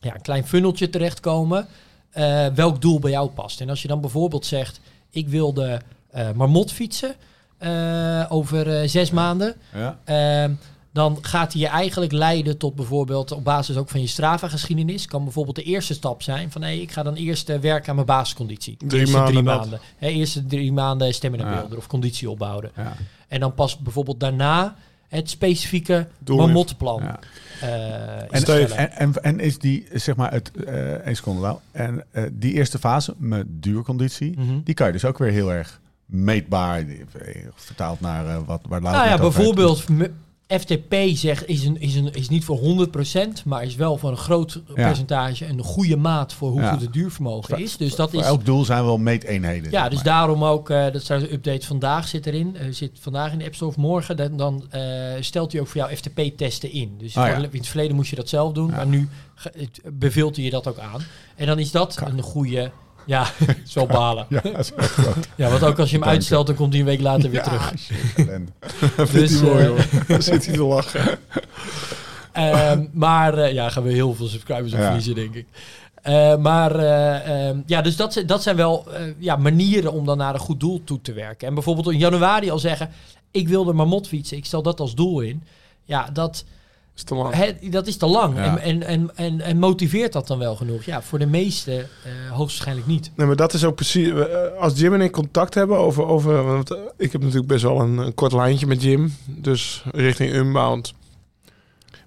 ja, een klein funneltje terechtkomen. eh welk doel bij jou past. En als je dan bijvoorbeeld zegt, ik wil de eh, marmot fietsen eh, over eh, zes maanden. Ja. Ehm, dan gaat hij je eigenlijk leiden tot bijvoorbeeld op basis ook van je Strava-geschiedenis. Kan bijvoorbeeld de eerste stap zijn van hey, ik ga dan eerst werken aan mijn basisconditie. De Drie eerste maanden drie maanden. Hè, eerste drie maanden stamina Ja. builder of conditie opbouwen. Ja. En dan pas bijvoorbeeld daarna het specifieke marmotplan Ja. eh, En, en, en, en is die, zeg maar, het, eh één seconde wel. En eh, die eerste fase met duurconditie, Mhm. die kan je dus ook weer heel erg meetbaar, vertaald naar eh, wat waar Lau Nou ja, bijvoorbeeld m- FTP zegt is, een, is, een, is niet voor 100%, maar is wel voor een groot percentage een goede maat voor hoe Ja. goed het duurvermogen is. Dus dat Voor is elk doel zijn wel meeteenheden. Ja, dus maar. daarom ook, eh, dat is trouwens een update vandaag zit erin, eh, zit vandaag in de App Store of morgen, dan, dan eh, stelt hij ook voor jou FTP-testen in. Dus Ah, ja. in het verleden moest je dat zelf doen, maar nu beveelt hij je dat ook aan. En dan is dat een goede, ja, [LAUGHS] zo balen. Ja, is. Ja, want ook als je hem uitstelt, dan komt hij een week later weer Ja, terug. [LAUGHS] Vindt Dus, hij mooi, eh, hoor. Dan zit hij te [LAUGHS] lachen. Ehm, maar eh, ja, gaan we heel veel subscribers Ja. verliezen, denk ik. Eh, maar eh, ehm, ja, dus dat, zijn- dat zijn wel ja, manieren om dan naar een goed doel toe te werken. En bijvoorbeeld in januari al zeggen, ik wil de marmot fietsen, ik stel dat als doel in. Ja, dat, Is te lang. dat is te lang. Ja. En, en, en, en, en motiveert dat dan wel genoeg? Ja, voor de meesten eh, hoogstwaarschijnlijk niet. Nee, maar dat is ook precies... eh, Als Jim en ik contact hebben over... over want eh, ik heb natuurlijk best wel een, een kort lijntje met Jim. Dus richting Unbound.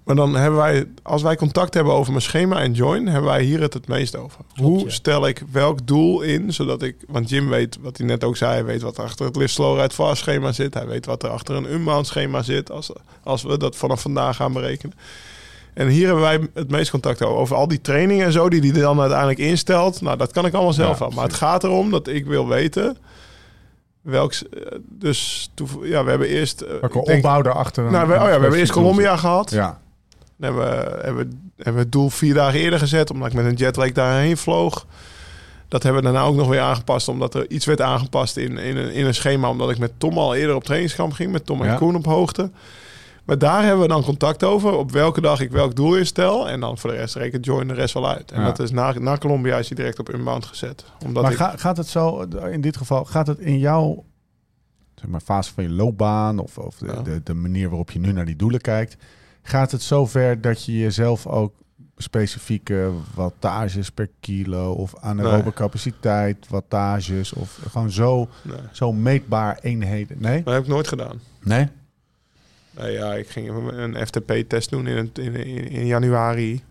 Maar dan hebben wij... Als wij contact hebben over mijn schema en Join... hebben wij hier het het meest over. Klopt, Hoe ja. stel ik welk doel in... zodat ik... Want Jim weet, wat hij net ook zei... hij weet wat er achter het Live Slow Ride Fast schema zit. Hij weet wat er achter een Unbound schema zit... als, als we dat vanaf vandaag gaan berekenen. En hier hebben wij het meest contact over. Over al die trainingen en zo die hij dan uiteindelijk instelt. Nou, dat kan ik allemaal zelf Ja, wel. Maar het gaat erom dat ik wil weten... Welk, eh, dus ja, we hebben eerst... eh, Welke opbouw daarachter? nou, we, oh ja, we hebben eerst Colombia gehad. Ja, Dan hebben we, hebben, hebben we het doel vier dagen eerder gezet, omdat ik met een jetlag daarheen vloog. Dat hebben we daarna ook nog weer aangepast, omdat er iets werd aangepast in, in, een, in een schema, omdat ik met Tom al eerder op trainingskamp ging, met Tom en Ja. Koen op hoogte. Maar daar hebben we dan contact over, op welke dag ik welk doel instel. En dan voor de rest rekent Join de rest wel uit. En Ja. dat is na, na Colombia is hij direct op inbound gezet. Omdat maar ik, ga- gaat het zo, in dit geval, gaat het in jouw zeg maar, fase van je loopbaan of, of de, Ja. de, de manier waarop je nu naar die doelen kijkt, gaat het zover dat je jezelf ook specifieke wattages per kilo of anaerobe Nee. capaciteit, wattages of gewoon zo, nee, zo meetbaar eenheden? Nee? dat heb ik nooit gedaan. Nee? Nee, ja, ik ging een FTP-test doen in, in, in, in januari.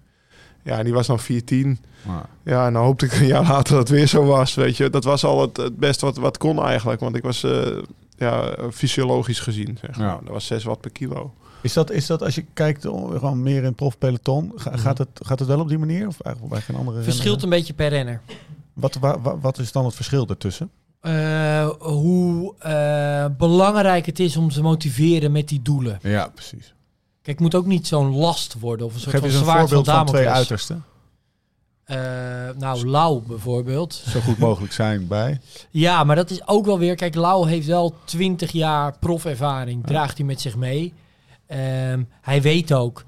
Ja, en die was dan 410. Ah, Ja, en dan hoopte ik een jaar later dat het weer zo was, weet je. Dat was al het, het beste wat, wat kon eigenlijk. Want ik was eh, ja, fysiologisch gezien, zeg maar. Ja. Dat was 6 watt per kilo. Is dat, is dat als je kijkt gewoon meer in het profpeloton, ga- Mhm. gaat, het, gaat het wel op die manier? Of eigenlijk bij geen andere Verschilt renner? een beetje per renner. Wat, wa- wa- wat is dan het verschil ertussen? Eh, hoe eh, belangrijk het is om te motiveren met die doelen. Ja, precies. Kijk, het moet ook niet zo'n last worden of een soort Geef van eens een voorbeeld van van twee uitersten. Eh, nou, Lau bijvoorbeeld. Zo goed mogelijk zijn bij. Ja, maar dat is ook wel weer... Kijk, Lau heeft wel 20 jaar profervaring. Draagt hij met zich mee. Ehm, hij weet ook...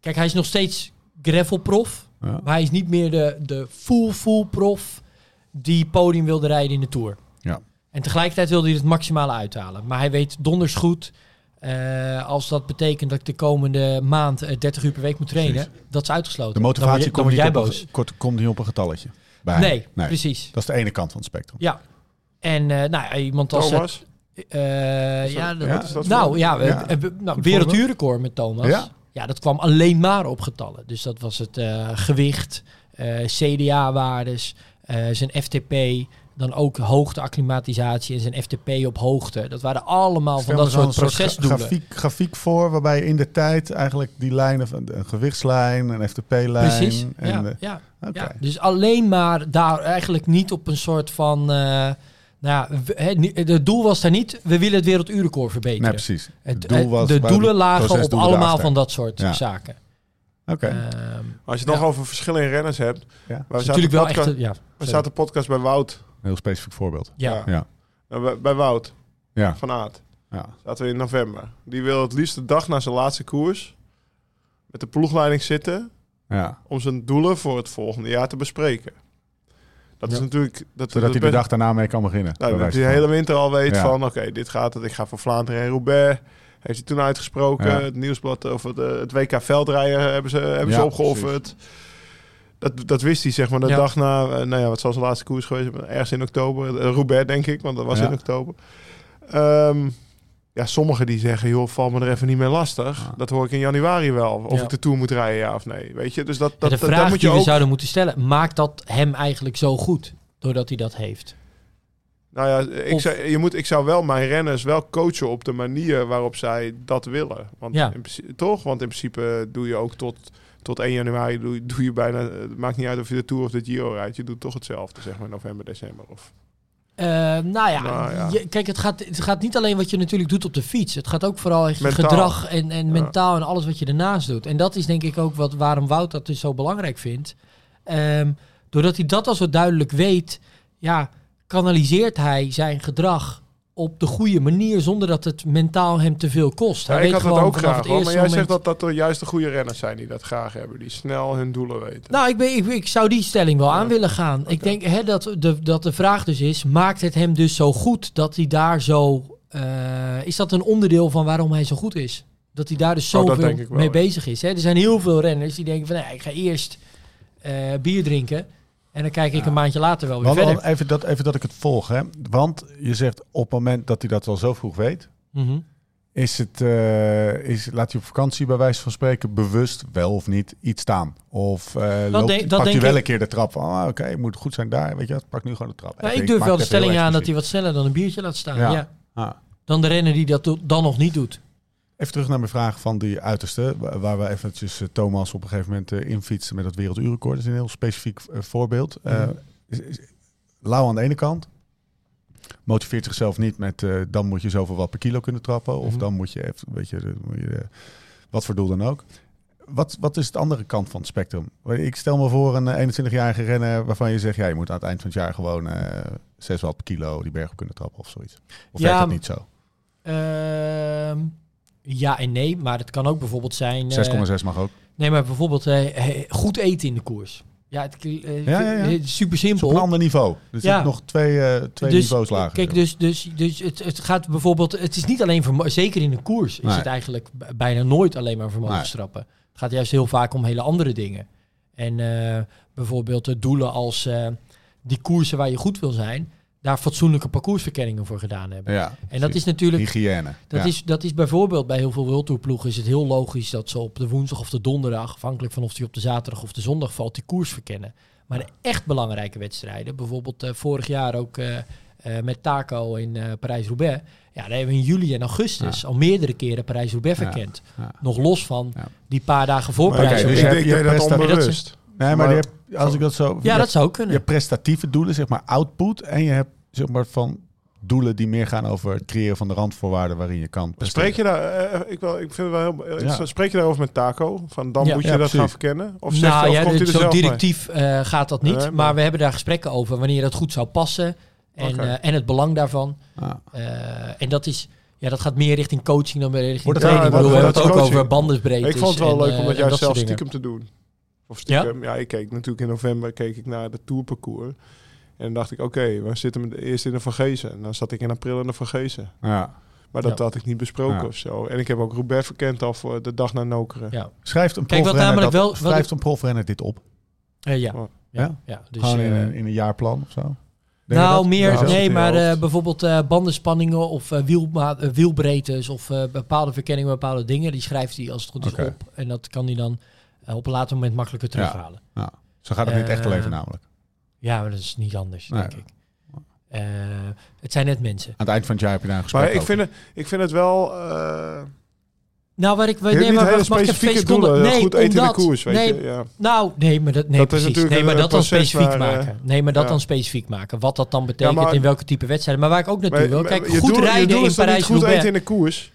Kijk, hij is nog steeds gravelprof. Ja. Maar hij is niet meer de, de full, full prof die podium wilde rijden in de Tour. Ja. En tegelijkertijd wilde hij het maximale uithalen. Maar hij weet donders goed eh, als dat betekent dat ik de komende maand eh, 30 uur per week moet trainen, dat is uitgesloten. De motivatie komt, niet op boos. een, kort, komt niet op een getalletje. Bij Nee, precies. Dat is de ene kant van het spectrum. Ja. En eh, nou, iemand als... Thomas? Dat- ja, dat- ja, Wat is dat nou ja, we- Ja. we- we- nou, werelduurrecord met Thomas. Ja. Ja. dat kwam alleen maar op getallen. Dus dat was het eh, gewicht, eh, CDA-waardes, zijn FTP, dan ook hoogte-acclimatisatie en zijn FTP op hoogte. Dat waren allemaal van dat soort procesdoelen. grafiek, grafiek voor, waarbij je in de tijd eigenlijk die lijnen, van een gewichtslijn, een FTP-lijn. Precies, En, ja, ja. Dus alleen maar daar eigenlijk niet op een soort van... nou, het doel was daar niet, we willen het werelduurrecord verbeteren. Nee, precies. Het, doel was de doelen lagen op allemaal erachter. van dat soort Ja. zaken. Oké. Ehm, Als je het nog over verschillen in renners hebt. Ja. We zaten, natuurlijk wel podcast, echt... Ja, we zaten podcast bij Wout. Een heel specifiek voorbeeld. ja. Ja. Ja. Bij- Bij Wout Ja. van Aert. ja. Zaten we in november. Die wil het liefst de dag na zijn laatste koers met de ploegleiding zitten ja. om zijn doelen voor het volgende jaar te bespreken. Dat is natuurlijk... Dat, Zodat dat hij de dag daarna mee kan beginnen. Nou, dat hij de hele winter al weet Ja. van... Oké, dit gaat het. Ik ga voor Vlaanderen en Roubaix. Heeft hij toen uitgesproken. Ja. Het nieuwsblad over de, het WK veldrijden hebben ze, hebben ze opgeofferd. Dat, dat wist hij, zeg maar, de Ja. dag na... eh, nou ja, wat zal zijn laatste koers geweest? Ergens in oktober. Eh, Roubaix, denk ik, want dat was Ja. in oktober. Ehm, ja, sommigen die zeggen, joh, val me er even niet meer lastig. Ja. Dat hoor ik in januari wel. Of Ja. ik de Tour moet rijden, ja of nee. Weet je, dus dat, dat, de dat, dat vraag moet je die we ook... zouden moeten stellen, maakt dat hem eigenlijk zo goed? Doordat hij dat heeft. Nou ja, ik, Of- zou, je moet, ik zou wel mijn renners wel coachen op de manier waarop zij dat willen. Want Ja. in toch? Want in principe doe je ook tot, tot 1 januari doe, doe je bijna. Het maakt niet uit of je de Tour of de Giro rijdt. Je doet toch hetzelfde, zeg maar november, december. Of, Eh, nou ja, Nou ja. je- kijk, het gaat, het gaat niet alleen wat je natuurlijk doet op de fiets. Het gaat ook vooral echt Mentaal. gedrag en, en Ja. mentaal en alles wat je ernaast doet. En dat is denk ik ook wat, waarom Wout dat dus zo belangrijk vindt. Ehm, doordat hij dat al zo duidelijk weet, ja, kanaliseert hij zijn gedrag op de goede manier zonder dat het mentaal hem te veel kost. Hij Ja, ik had dat ook graag. hoor, Maar jij moment... zegt dat dat er juist de goede renners zijn die dat graag hebben. Die snel hun doelen weten. Nou, ik, ben, ik, ik zou die stelling wel aan willen gaan. Ik denk hè, dat, de, dat de vraag dus is: maakt het hem dus zo goed dat hij daar zo. eh, is dat een onderdeel van waarom hij zo goed is? Dat hij daar dus Oh, zoveel wel, mee bezig is. Hè? Er zijn heel veel renners die denken van nee, ik ga eerst eh, bier drinken. En dan kijk ik Ja. een maandje later wel weer Want verder. even dat, even dat ik het volg. Hè. Want je zegt op het moment dat hij dat al zo vroeg weet... Mhm. Is het, eh, is, laat hij op vakantie bij wijze van spreken bewust wel of niet iets staan? Of eh loopt, denk- pakt hij denk wel ik- een keer de trap van, ah, oké, ik moet goed zijn daar. Weet je pak nu gewoon de trap. Ik durf wel de stelling aan dat hij wat sneller dan een biertje laat staan. Ja. Ja. Ah. Dan de renner die dat dan nog niet doet. Even terug naar mijn vraag van die uiterste, wa- waar we eventjes eh, Thomas op een gegeven moment uh, infietsen met dat werelduurrecord. Dat is een heel specifiek eh, voorbeeld. Eh, Mhm. is- is- Lau aan de ene kant motiveert zichzelf niet met eh, dan moet je zoveel wat per kilo kunnen trappen. Of Mhm. dan moet je, even, weet je, moet je wat voor doel dan ook. Wat, wat is de andere kant van het spectrum? Ik stel me voor een eh, 21-jarige renner waarvan je zegt, ja, je moet aan het eind van het jaar gewoon eh 6 watt per kilo die berg op kunnen trappen of zoiets. Of Ja, werkt dat niet zo? Ehm, ja en nee, maar het kan ook bijvoorbeeld zijn... eh, 6,6 mag ook. Nee, maar bijvoorbeeld eh, he- goed eten in de koers. Ja, het, eh, Ja, ja, ja. het is super is op simpel. een ander niveau. Er Ja. nog twee, eh, twee Dus, niveaus lager. Kijk, dus, dus, dus het, het gaat bijvoorbeeld... Het is niet alleen vermo- Zeker in een koers is Nee. het eigenlijk bijna nooit alleen maar vermogenstrappen. Het gaat juist heel vaak om hele andere dingen. En eh, bijvoorbeeld de doelen als eh, die koersen waar je goed wil zijn... daar fatsoenlijke parcoursverkenningen voor gedaan hebben. ja, En dat is natuurlijk... hygiëne. Dat, ja. is, dat is bijvoorbeeld bij heel veel World Tour ploegen is het heel logisch dat ze op de woensdag of de donderdag, afhankelijk van of die op de zaterdag of de zondag valt, die koers verkennen. Maar de echt belangrijke wedstrijden, bijvoorbeeld eh, vorig jaar ook eh, eh, met Taco in eh, Parijs-Roubaix, ja, daar hebben we in juli en augustus al meerdere keren Parijs-Roubaix verkend. Ja. Nog los van Ja. die paar dagen voor dus Parijs-Roubaix. je je dat presta- onbewust. Nee, maar, Maar- je hebt, als ik dat zo... ja, je dat zou Je kunnen. hebt prestatieve doelen, zeg maar output. En je hebt zeg maar van doelen die meer gaan over het creëren van de randvoorwaarden waarin je kan presteren. Spreek je daar, eh, ik, wel, ik vind het wel heel Ja. Spreek je daarover met Taco? Van dan Ja. moet je Ja, dat precies. gaan verkennen? Of, zegt, nou of ja, komt hij er zo zelf mee? directief eh, gaat dat niet. Nee, maar- maar... we hebben daar gesprekken over wanneer dat goed zou passen. En, eh, en het belang daarvan. Eh, en dat is, ja, dat gaat meer richting coaching dan meer richting Wordt training. ja, Ik bedoel, we dat- hebben het ook over coaching. bandensbreedte. Ik vond het wel leuk om dat jij juist zelf stiekem te doen. Of stiekem. Ja? ik keek natuurlijk in november keek ik naar de tourparcours. En dan dacht ik, oké, we zitten met, eerst in de Van Gezen. En dan zat ik in april in de Van Gezen. Ja. Maar dat Ja. had ik niet besproken Ja. of zo. En ik heb ook Roubaix verkend al voor de dag na Nokeren. Ja, Schrijft een Kijk, wat profrenner namelijk dat- wel- schrijft ik- een profrenner dit op? Eh, ja. Oh. ja. Ja? ja. Dus, Gewoon in, eh, een, in een jaarplan of zo? Denk nou, meer, Ja, nee, maar eh, bijvoorbeeld eh, bandenspanningen of eh, wielma- wielbreedtes of eh, bepaalde verkenningen, bepaalde dingen, die schrijft hij als het goed is op. En dat kan hij dan op een later moment makkelijker terughalen. Ja. Zo gaat het in het echte Eh, leven namelijk. Ja, maar dat is niet anders, Nee. denk ik. Eh, het zijn net mensen. Aan het eind van het jaar heb je daar een gesprek Maar ik over. vind, het, ik vind het wel... eh Nou, waar ik... nee, niet maar hele wacht, mag ik even twee specifieke seconden? doelen. Nee, goed eten in de koers, weet nee, je. Ja. Nou, nee, maar dat, nee, Dat is precies. natuurlijk Nee, maar dat dan specifiek waar, eh, maken. Nee, maar dat ja. dan specifiek maken. Wat dat dan betekent, maar- in welke type wedstrijden. Maar waar ik ook naartoe wil. Kijk, goed doel- je rijden in is niet goed eten in de koers?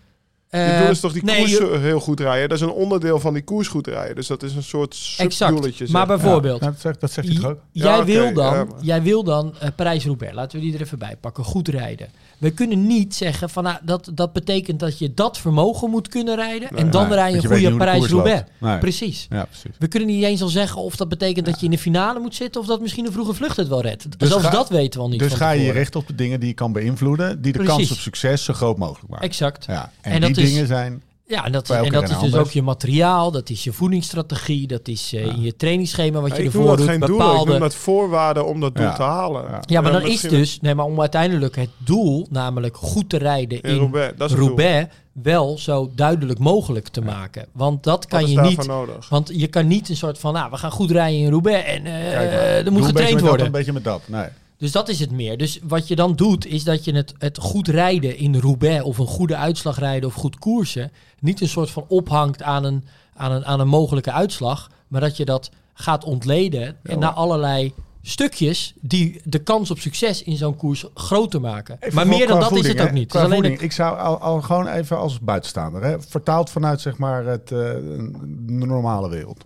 Je doel is toch die nee, koers je- heel goed rijden? Dat is een onderdeel van die koers goed rijden. Dus dat is een soort subdoeletje. Exact. Maar bijvoorbeeld, Ja, dat zegt, dat zegt hij toch ook? J- Ja, Jij, wil dan, ja, maar- jij wil dan eh, Parijs-Roubaix, laten we die er even bij pakken, goed rijden. We kunnen niet zeggen van nou, dat, dat betekent dat je dat vermogen moet kunnen rijden en dan rij je een goede Parijs-Roubaix. Precies. Ja, precies. We kunnen niet eens al zeggen of dat betekent dat je in de finale moet zitten of dat misschien een vroege vlucht het wel redt. Dus Zelfs ga- dat weten we al niet Dus ga je richten op de dingen die je kan beïnvloeden, die de Precies. kans op succes zo groot mogelijk maken. Exact. Ja. En, En die dat is- dingen zijn... Ja, en dat, is, en dat is dus anders. ook je materiaal, dat is je voedingsstrategie, dat is eh, in je trainingsschema wat Ja, je ik noem ervoor dat doet. geen doel, ik bepaalde... noem dat voorwaarden om dat doel Ja. te halen. Ja. Ja, maar dan is dus, nee, maar om uiteindelijk het doel, namelijk goed te rijden In in Roubaix, dat is het doel. Roubaix, wel zo duidelijk mogelijk te maken. Want dat Wat kan is je niet. nodig? Want je kan niet een soort van, nou, we gaan goed rijden in Roubaix en eh, Kijk er moet een beetje getraind met dat, worden. Een beetje met dat. Nee. Dus dat is het meer. Dus wat je dan doet, is dat je het, het goed rijden in Roubaix of een goede uitslag rijden of goed koersen, niet een soort van ophangt aan een, aan een, aan een mogelijke uitslag, maar dat je dat gaat ontleden en naar allerlei stukjes die de kans op succes in zo'n koers groter maken. Even maar meer dan dat is het ook hè. niet. Alleen ik zou al, al gewoon even als buitenstaander, hè, vertaald vanuit zeg maar het, eh, de normale wereld.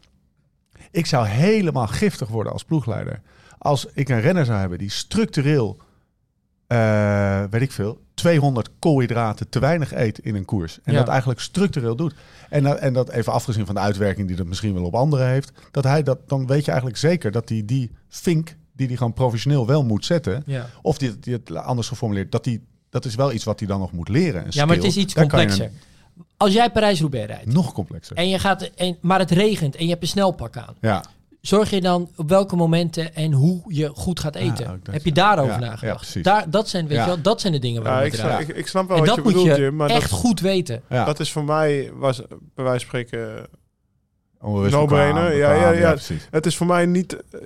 Ik zou helemaal giftig worden als ploegleider. Als ik een renner zou hebben die structureel, eh, weet ik veel, 200 koolhydraten te weinig eet in een koers. En Ja. dat eigenlijk structureel doet. En, dat- en dat even afgezien van de uitwerking die dat misschien wel op anderen heeft. Dat hij dat, dan weet je eigenlijk zeker dat hij die vink, die hij gewoon professioneel wel moet zetten. Ja. Of die, die het anders geformuleerd, dat, die, dat is wel iets wat hij dan nog moet leren. een ja, maar het is iets complexer. Als jij Parijs-Roubaix rijdt nog complexer. en je gaat, en, maar het regent en je hebt een snelpak aan, Ja, zorg je dan op welke momenten en hoe je goed gaat eten? ook dat, Heb je ja. daarover Ja, ja, nagedacht? precies. Daar, dat, zijn, weet Ja. je wel, dat zijn de dingen waar Ja, we ik, ik, ik snap wel En wat dat je moet bedoelt, je Jim. Maar echt dat, goed weten. ja. dat is voor mij, was bij wijze van spreken... No-brainer. bekwaam, Ja, ja, ja. precies. Het is voor mij niet... eh,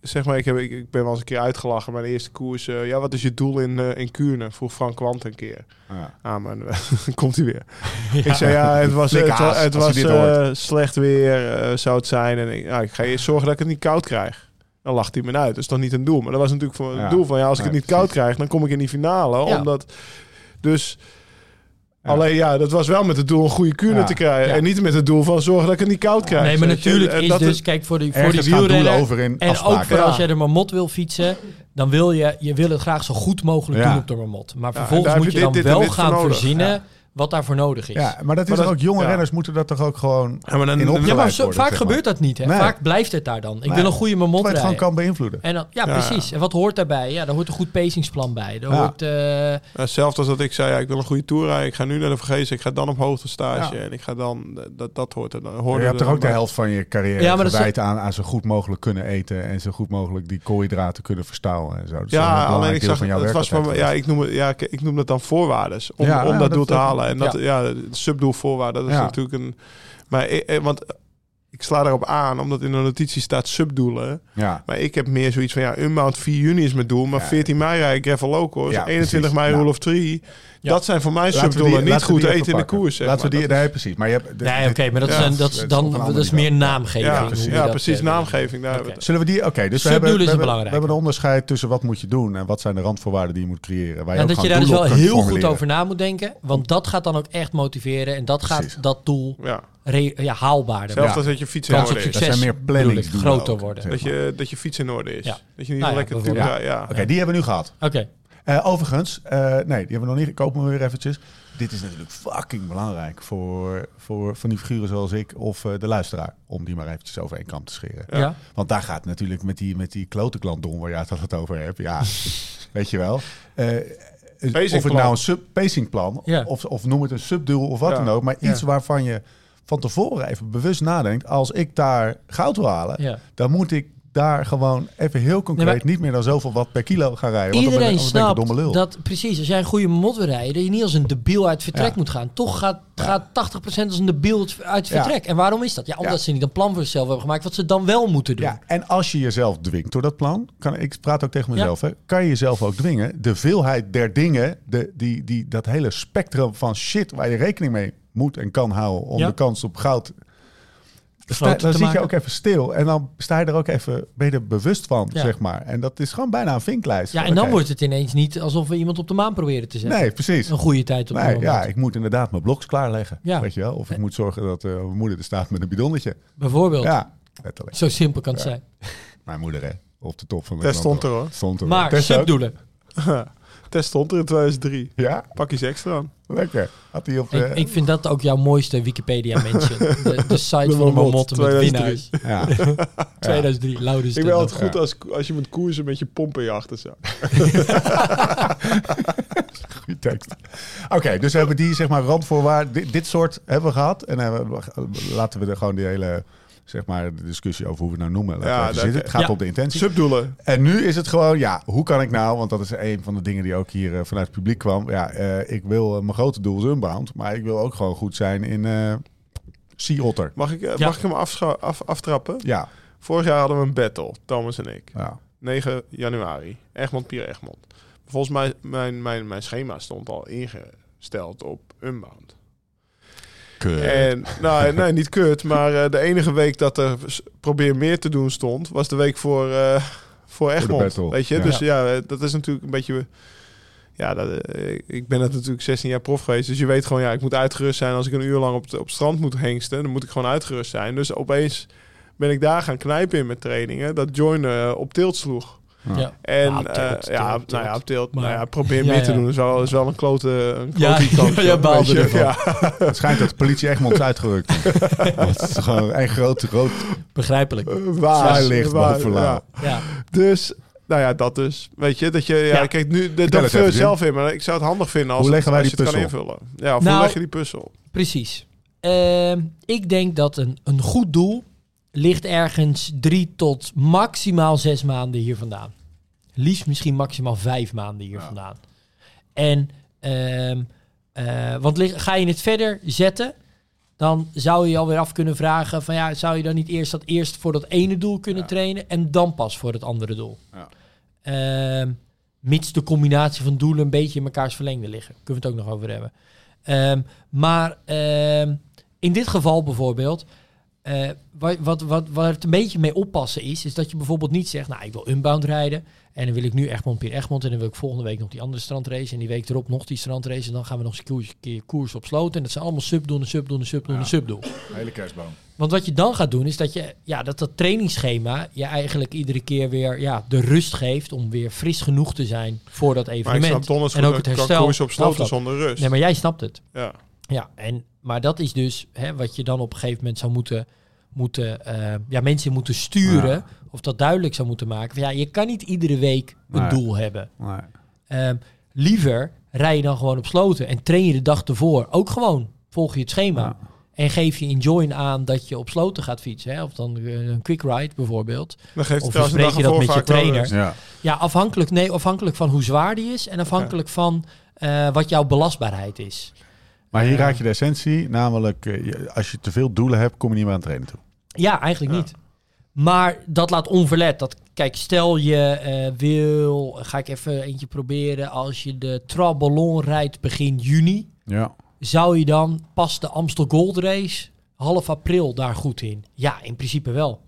zeg maar, ik, heb, ik, ik ben wel eens een keer uitgelachen. Mijn eerste koers. eh, ja, wat is je doel in, eh, in Kuurne? Vroeg Frank Kwant een keer. Ja. Ah, maar dan [LAUGHS] komt hij weer. [LAUGHS] Ik zei, ja, het was, het, Flikhaas, was eh, slecht weer, eh, zou het zijn. En ik, nou, ik ga eerst zorgen dat ik het niet koud krijg. Dan lacht hij me uit. Dat is toch niet een doel. Maar dat was natuurlijk voor Ja. het doel van, ja, als ik Nee, het niet koud krijg, dan kom ik in die finale. Ja. Omdat, dus... Ja. Alleen ja, dat was wel met het doel een goede Kuurne Ja. te krijgen. Ja. En niet met het doel van zorgen dat ik het niet koud krijg. Nee, maar natuurlijk En is dat dus, kijk, voor die, voor die wielrenner... over in En ook voor Ja. als jij de marmot wil fietsen, dan wil je, je wil het graag zo goed mogelijk Ja. doen op de marmot. Maar en vervolgens moet je je dan dit, wel dit gaan verzinnen Ja. Wat daarvoor nodig is. Ja, maar dat is Maar dat- ook jonge ja. renners moeten dat toch ook gewoon Ja, maar dan- in Ja, maar zo, worden, vaak maar. gebeurt dat niet. Hè? Nee. Vaak blijft het daar dan. Ik Nee. wil een goede Terwijl je het gewoon rijden. kan beïnvloeden. En dan, ja, Ja. precies. En wat hoort daarbij? Ja, daar hoort een goed pacingsplan bij. Daar Ja. hoort, eh, Hetzelfde als dat ik zei, ja, ik wil een goede tour rijden. Ik ga nu naar de Vergezen. Ik ga dan op hoogte stage. Ja. En ik ga dan, dat, dat hoort er dan. Hoorde je hebt er toch ook de helft van je carrière gewijd aan, aan zo goed mogelijk kunnen eten en zo goed mogelijk die koolhydraten kunnen verstouwen en zo. Ja, alleen ik zag, van jouw het was van, ja, ik noem, het, ja, ik, ik noem dat dan voorwaardes. Om, dat doel te dat- halen. En dat, ja. ja, de subdoelvoorwaarden, dat is natuurlijk een... Maar eh, want ik sla daarop aan, omdat in de notitie staat subdoelen. Ja, Maar ik heb meer zoiets van, ja, Unbound 4 juni is mijn doel. Maar Ja. 14 mei rij ik Gravel Locals. Ja, 21 precies. mei. Rule of 3. Ja. Dat zijn voor mij we subdoelen. die- Niet we goed eten in de koers, zeg Laten we die, Dat nee, is- precies. Maar je hebt, nee, oké, maar dat, ja, is, een, dat, is dan, dat is meer naamgeving. Ja, precies, ja, eh, naamgeving. Daar we. Zullen we die? Oké, dus we hebben, we, is we belangrijke. hebben een onderscheid tussen wat moet je doen en wat zijn de randvoorwaarden die je moet creëren. Waar je En dat je daar dus wel heel goed over na moet denken. Want dat gaat dan ook echt motiveren. En dat gaat dat doel Ja. re- ja, haalbaarder Zelfs als dat je fiets in orde is. Dat zijn meer planningsdoelen groter worden. Dat je, dat je fiets in orde is. Ja. Dat je niet Nou ja, lekker ja, ja. Oké, die hebben we nu gehad. Oké. Eh, overigens, eh, nee, die hebben we nog niet. Ik open hem weer eventjes. Dit is natuurlijk fucking belangrijk voor, voor van die figuren zoals ik of eh, de luisteraar. Om die maar eventjes over één kam te scheren. Ja. Want daar gaat natuurlijk met die, met die klote klant om waar je het altijd over hebt. Ja, [LAUGHS] weet je wel. Eh, of Pacingplan. het nou een sub-pacingplan, Ja. of, of noem het een subdoel of wat Ja. dan ook. Maar iets Ja. waarvan je van tevoren even bewust nadenkt. Als ik daar goud wil halen, Ja. dan moet ik daar gewoon even heel concreet Nee, maar- niet meer dan zoveel watt per kilo gaan rijden. Want dan Iedereen een snapt domme lul. dat, precies, als jij een goede mot wil rijden, dat je niet als een debiel uit vertrek Ja. moet gaan. Toch gaat, gaat 80% als een debiel uit vertrek. En waarom is dat? Ja, omdat ze niet een plan voor zichzelf hebben gemaakt wat ze dan wel moeten doen. Ja, en als je jezelf dwingt door dat plan, kan, ik praat ook tegen mezelf, hè, kan je jezelf ook dwingen. De veelheid der dingen, de, die, die, dat hele spectrum van shit waar je rekening mee moet en kan houden om Ja. de kans op goud. Dan zit je ook even stil en dan sta je er ook even, ben je er bewust van, Ja. zeg maar. En dat is gewoon bijna een vinklijst. Ja, en dan wordt het ineens niet alsof we iemand op de maan proberen te zetten. Nee, precies. Een goede tijd op de Nee, ja, ik moet inderdaad mijn bloks klaarleggen. Ja. Weet je wel? Of ik moet zorgen dat eh, mijn moeder er staat met een bidonnetje. Bijvoorbeeld. Ja, letterlijk. Zo simpel kan het zijn. Mijn moeder, hè. Op de top van de Test stond er hoor. Stond er. Maar subdoelen. [LAUGHS] Test stond er in 2003. Ja, Pak je extra aan. lekker. Had hij op Ik, de... ik vind dat ook jouw mooiste Wikipedia-mention. [LAUGHS] De, de site De van de Marmot, Marmotten met 2003. winnaars. Ja. [LAUGHS] 2003, Laurens Ik ben altijd Ja. goed als, als je moet koersen met je pompen in je achterzak. [LAUGHS] Goeie tekst. Oké, dus we hebben die zeg maar randvoorwaarden. Dit, dit soort hebben we gehad. En we- laten we er gewoon die hele zeg maar de discussie over hoe we het nou noemen. Ja, even dat- zitten. Het gaat ja. om de intentie. Subdoelen. En nu is het gewoon, ja, hoe kan ik nou, want dat is een van de dingen die ook hier eh, vanuit het publiek kwam. Ja, eh, ik wil, eh, mijn grote doel is Unbound, maar ik wil ook gewoon goed zijn in eh Sea Otter. Mag ik, Ja. mag ik hem af, aftrappen? Ja, Vorig jaar hadden we een battle, Thomas en ik. ja. 9 januari. Egmond, Pier Egmond. Volgens mij, mijn, mijn, mijn schema stond al ingesteld op Unbound. En, nou, nee, niet kut, maar eh, de enige week dat er probeer meer te doen stond, was de week voor, eh voor Egmond. weet je, ja. dus ja, eh, dat is natuurlijk een beetje. Ja, dat, ik ben het natuurlijk 16 jaar prof geweest, dus je weet gewoon, ja, ik moet uitgerust zijn als ik een uur lang op, het- op het strand moet hengsten, dan moet ik gewoon uitgerust zijn. Dus opeens ben ik daar gaan knijpen in met trainingen, dat Join op tilt sloeg. Ja. En Ja, op eh, tilt, ja, tilt, nou ja, tilt. op tilt. Maar- nou ja, probeer Ja, meer te ja. doen. Is wel, is wel een klote, een Ja, klote kans. [LAUGHS] ja, baalde ervan. Ja. [LAUGHS] Het schijnt dat de politie Egmond is [LAUGHS] uitgerukt. Het is gewoon een groot, groot Begrijpelijk. Waar, zwaailicht waar, boven ja. Lau. Ja. Dus, nou ja, dat dus. Weet je, dat je, ja, Ja. kijk, nu, dat het vul je even, zelf in, maar ik zou het handig vinden als, Hoe leggen wij als die je het kan puzzel? invullen. Ja, of hoe Nou- leg je die puzzel? Precies. Ehm, ik denk dat een, een goed doel ligt ergens drie tot maximaal zes maanden hier vandaan. Liefst misschien maximaal vijf maanden hier vandaan. En, ehm, eh, want lig- ga je het verder zetten, dan zou je je alweer af kunnen vragen van ja, zou je dan niet eerst dat eerst voor dat ene doel kunnen trainen en dan pas voor het andere doel? Ja. Ehm, mits de combinatie van doelen een beetje in mekaars verlengde liggen. Kunnen we het ook nog over hebben. Ehm, maar in dit geval bijvoorbeeld, eh, wat, wat, wat, waar het een beetje mee oppassen is, is dat je bijvoorbeeld niet zegt, nou ik wil unbound rijden en dan wil ik nu Egmond Pier Egmond en dan wil ik volgende week nog die andere strandrace en die week erop nog die strandrace en dan gaan we nog eens een koers, keer koers op sloten en dat zijn allemaal subdoelen, subdoelen, subdoelen, Ja. Hele kerstboom. Want wat je dan gaat doen is dat je ja, dat, dat trainingsschema je eigenlijk iedere keer weer ja, de rust geeft om weer fris genoeg te zijn voor dat Maar ik evenement. snap en ook het ik kan herstel. koersen op sloten zonder rust. Nee, maar jij snapt het. Ja. Ja, en, maar dat is dus hè, wat je dan op een gegeven moment zou moeten, moeten eh, ja, mensen moeten sturen. Ja. Of dat duidelijk zou moeten maken. Van, ja, je kan niet iedere week een Nee. doel hebben. Nee. Ehm, liever rij je dan gewoon op sloten en train je de dag ervoor. Ook gewoon volg je het schema. Ja. En geef je in join aan dat je op sloten gaat fietsen. Hè? Of dan eh, een quick ride bijvoorbeeld. Dan geeft Of bespreek dag je dat met je trainer? Ja, afhankelijk, nee, afhankelijk van hoe zwaar die is. En afhankelijk van eh, wat jouw belastbaarheid is. Maar hier Ja. raak je de essentie, namelijk eh, als je te veel doelen hebt, kom je niet meer aan het trainen toe. Ja, eigenlijk Ja. niet. Maar dat laat onverlet. Dat, kijk, stel je eh, wil, ga ik even eentje proberen. Als je de Traballon rijdt begin juni, Ja. zou je dan pas de Amstel Gold Race half april daar goed in? Ja, in principe wel.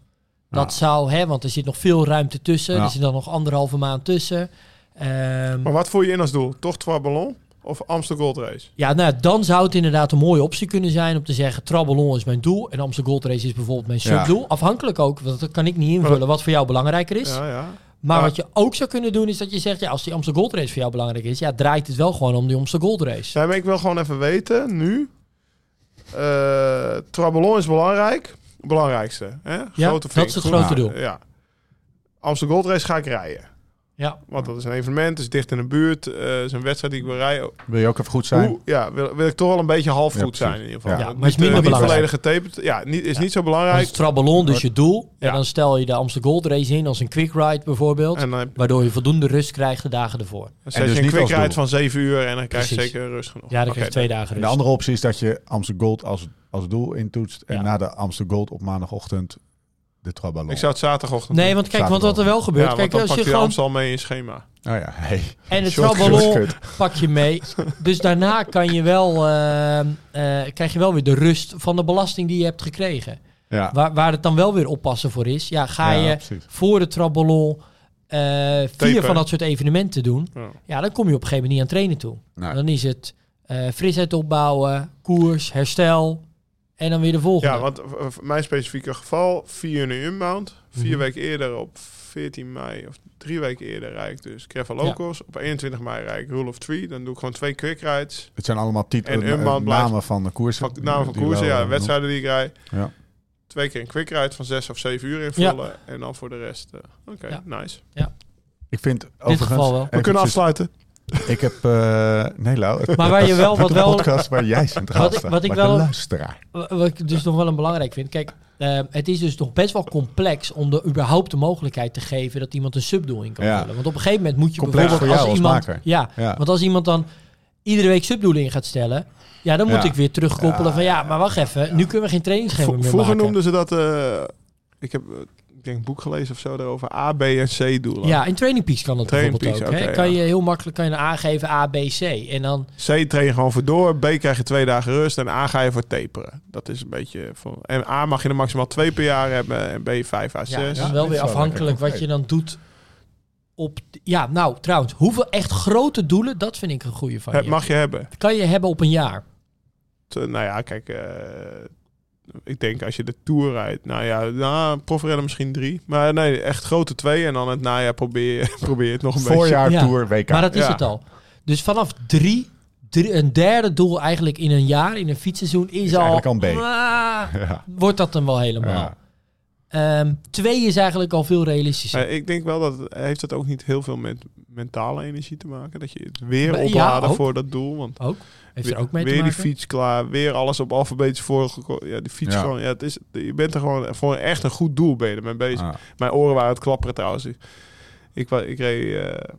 Dat Ja. zou, hè, want er zit nog veel ruimte tussen. Ja. Er zit dan nog anderhalve maand tussen. Ehm, Maar wat voer je in als doel? Toch Trois Ballon of Amsterdam Gold Race? ja, nou, dan zou het inderdaad een mooie optie kunnen zijn om te zeggen: Traballon is mijn doel en Amstel Gold Race is bijvoorbeeld mijn Ja. subdoel. Afhankelijk ook, want dat kan ik niet invullen wat voor jou belangrijker is. Ja, ja. Maar Ja. wat je ook zou kunnen doen is dat je zegt: ja, als die Amstel Gold Race voor jou belangrijk is, ja, draait het wel gewoon om die Amstel Gold Race. Ja, maar ik wil gewoon even weten, nu. eh Trois Ballon is belangrijk. Belangrijkste. Hè? Ja, Grote dat fik. is het grote Ja, doel. Ja. Amsterdam Gold Race ga ik rijden. Ja. Want dat is een evenement, het is dicht in de buurt, eh, het is een wedstrijd die ik wil rijden. Wil je ook even goed zijn? Hoe, ja, wil, wil ik toch wel een beetje half goed zijn in ieder geval. Ja. Niet, maar is minder niet belangrijk. volledig getaped. Ja, niet, is niet zo belangrijk. is Traballon dus je doel. En dan stel je de Amsterdam Gold Race in als een quick ride bijvoorbeeld. En dan waardoor je voldoende rust krijgt de dagen ervoor. dan zet dus je een niet quick ride doel. van 7 uur en dan krijg je zeker rust genoeg. Ja, dan krijg je twee dagen En rust. de andere optie is dat je Amsterdam Gold als, als doel intoetst. En Ja. na de Amsterdam Gold op maandagochtend de Traballon. Ik zou het zaterdagochtend Nee, doen. want kijk, want wat er wel ja, gebeurt. want kijk, dan als pak je je gewoon Amstel mee in schema. Oh ja, hey. En de shortcut. pak je mee. [LAUGHS] Dus daarna kan je wel, eh, eh, krijg je wel weer de rust van de belasting die je hebt gekregen. Ja. Waar, waar het dan wel weer oppassen voor is. Ja, ga Ja, je precies. voor de Traballon eh vier van dat soort evenementen doen. Ja. Ja, dan kom je op een gegeven moment niet aan trainen toe. Nee. Dan is het eh, frisheid opbouwen, koers, herstel en dan weer de volgende. Ja, want eh, voor mijn specifieke geval, 4 uur inbound. Vier Mhm. weken eerder op 14 mei, of drie weken eerder rijd ik dus Greffa Locals. Op 21 mei rijd ik Rule of Three. Dan doe ik gewoon twee quick rides. Het zijn allemaal En titels, Unbound blijft- namen van de koersen. Van namen van koersen, ja, eh, wedstrijden die ik rijd. Ja. Twee keer een quick ride van 6 of 7 uur invullen. En dan voor de rest. eh, Oké, Ja. nice. Ik vind In dit overigens... geval wel. We kunnen afsluiten. Ik heb... eh nee, Lau. Maar waar je wel, wat wel, podcast waar jij [LAUGHS] centraal Wat staat. wat ik wel- luisteraar. Wat ik dus nog wel een belangrijk vind. Kijk, eh, het is dus nog best wel complex om de überhaupt de mogelijkheid te geven dat iemand een subdoel in kan Ja. vullen. Want op een gegeven moment moet je Complex bijvoorbeeld als als iemand. Ja, Ja. want als iemand dan iedere week subdoelen in gaat stellen, ja, dan moet Ja. ik weer terugkoppelen van ja, maar wacht even, nu kunnen we geen trainingsschema meer Vroeger maken. noemden ze dat... eh, ik heb, ik denk een boek gelezen of zo daarover. A, B en C doelen. Ja, in Training Peaks kan dat Training bijvoorbeeld ook. Peaks, kan ja. je heel makkelijk kan je aangeven A, B, C. En dan, C train je gewoon voor door. B krijg je twee dagen rust. En A ga je voor taperen. Dat is een beetje... Voor, en A mag je er maximaal twee per jaar hebben. En B vijf à ja, zes. Ja, wel weer is wel afhankelijk wat je dan doet op... Ja, nou, trouwens, hoeveel echt grote doelen, dat vind ik een goede van Het je. mag je hebben. Kan je hebben op een jaar? Te- nou ja, kijk... eh, ik denk als je de Tour rijdt... Nou ja, nou, profrennen misschien drie. Maar nee, echt grote twee. En dan het najaar probeer je, [LAUGHS] probeer je het nog een beetje... Voorjaar, Ja. Tour, WK. Maar dat is Ja. het al. Dus vanaf drie, drie- een derde doel eigenlijk in een jaar, in een fietsseizoen, is, Is al... B. Ah, ja. wordt dat dan wel helemaal. Ja. Ehm, twee is eigenlijk al veel realistischer. Ik denk wel dat heeft het ook niet heel veel met mentale energie te maken. Dat je het weer Ja, opladen ook. voor dat doel. Want Ook? Heeft weer, er ook mee weer te die maken? fiets klaar, weer alles op alfabetisch voorgekomen. Ja, die fiets Ja. gewoon. Ja, het is, je bent er gewoon voor echt een goed doel ben je ermee bezig. Ah. Mijn oren waren het klapperen trouwens. Ik, ik, ik reed. eh,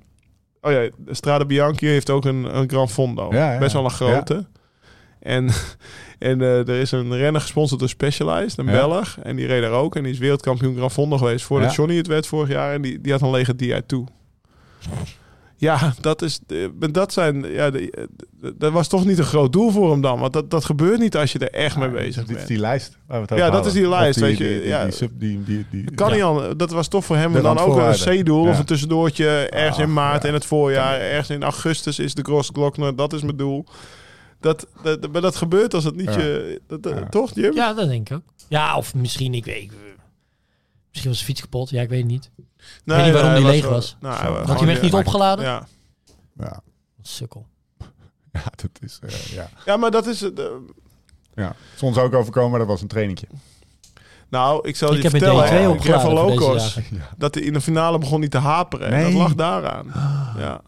oh ja, de Strade Bianchi heeft ook een, een Gran Fondo. Ja, ja. Best wel een grote. En, [LAUGHS] en eh, er is een renner gesponsord door Specialized, een Ja. Belg. En die reed daar ook. En die is wereldkampioen Gran Fondo geweest voordat Ja. Johnny het werd vorig jaar. En die, die had een lege Dia toe. Ja, dat is. eh, Dat zijn. Ja, eh, dat was toch niet een groot doel voor hem dan. Want dat, dat gebeurt niet als je er echt mee Ah, bezig dit is bent. die lijst waar we het Ja, dat is die lijst, weet je, ja. die, sub- die, die, die, Kan Ja. niet anders. Dat was toch voor hem De dan ook een. C-doel of een tussendoortje. Ergens in Ah, maart ja. in het voorjaar. Ergens in augustus is de Gross Glockner. Dat is mijn doel. Dat, dat, maar dat gebeurt als het niet Ja. je... Dat, dat- Ja. Toch, Jim? Ja, dat denk ik ook. Ja, of misschien, ik weet... Misschien was de fiets kapot. Ja, ik weet het niet. Nee, weet niet waarom hij die leeg was. Nou, Had hij hem echt niet opgeladen? Ja. Ja, Sukkel. [LAUGHS] ja, dat is... eh, ja. ja, maar dat is... het, eh, ja. Soms ook overkomen, maar dat was een trainingje. nou, ik zal Ik je heb een vertellen. D2 hè, opgeladen Greffel voor deze Locos, dagen. dat hij in de finale begon niet te haperen. En dat lag daaraan. Ja.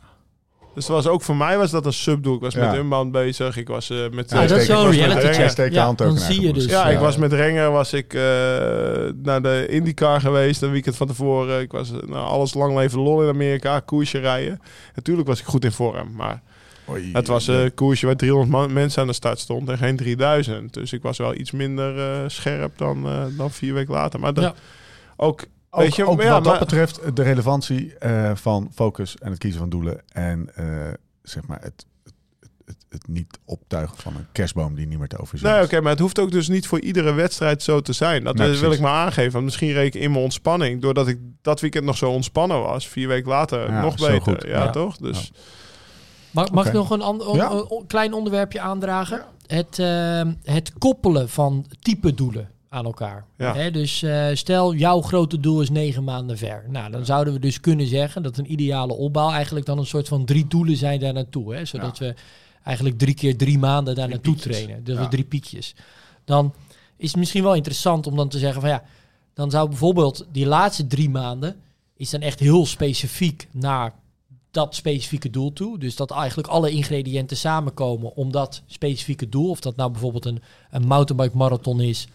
Dus was ook voor mij was dat een subdoel. Ik was Ja. met Unbound bezig. Ik was eh, met... Ah, eh, dat is zo'n reality Ja, dan zie je dus. Ja, eh, ik was met Renger was ik eh, naar de IndyCar geweest een weekend van tevoren. Ik was nou, alles lang leven lol in Amerika, koersje rijden. Natuurlijk was ik goed in vorm, maar Oei, het was een koersje waar 300 man- mensen aan de start stond en geen 3000. Dus ik was wel iets minder eh, scherp dan, eh, dan vier weken later. Maar dat, Ja. ook, Ook, weet je, ook ja, wat dat maar- betreft de relevantie eh, van focus en het kiezen van doelen. En eh, zeg maar het, het, het, het niet optuigen van een kerstboom die niet meer te overzien Nee, is. oké, maar het hoeft ook dus niet voor iedere wedstrijd zo te zijn. Dat Nee, wil precies. ik maar aangeven. Want misschien reed ik in mijn ontspanning, doordat ik dat weekend nog zo ontspannen was, vier weken later Ja, nog beter. goed. Ja, Ja. toch? Dus Mag, mag ik nog een, ander, klein onderwerpje aandragen? Het, ehm, het koppelen van type doelen aan elkaar. Ja. Hè, dus eh, stel, jouw grote doel is negen maanden ver. Nou, dan zouden we dus kunnen zeggen dat een ideale opbouw eigenlijk dan een soort van drie doelen zijn daar naartoe. Hè, zodat we eigenlijk drie keer drie maanden daar naartoe trainen. Dus Ja. drie piekjes. Dan is het misschien wel interessant om dan te zeggen van ja, dan zou bijvoorbeeld die laatste drie maanden is dan echt heel specifiek naar dat specifieke doel toe. Dus dat eigenlijk alle ingrediënten samenkomen om dat specifieke doel. Of dat nou bijvoorbeeld een, een mountainbike marathon is,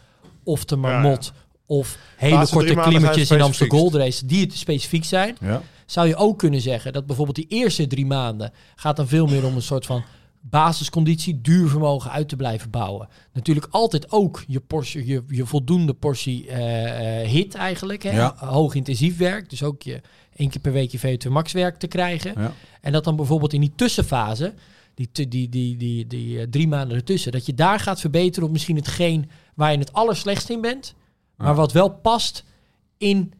of de marmot, of hele Laatste korte klimmetjes in Amsterdam. Gold Race, die het specifiek zijn Ja. zou je ook kunnen zeggen dat bijvoorbeeld die eerste drie maanden gaat dan veel meer om een soort van basisconditie, duurvermogen uit te blijven bouwen. Natuurlijk altijd ook je, portie, je, je voldoende portie eh, eh, hit eigenlijk, hè? Ja. hoog intensief werk, dus ook je één keer per week je VO2 max werk te krijgen. Ja. En dat dan bijvoorbeeld in die tussenfase, die, tu- die, die, die, die, eh, drie maanden ertussen, dat je daar gaat verbeteren op misschien hetgeen waar je het allerslechtst in bent, maar Ja. wat wel past in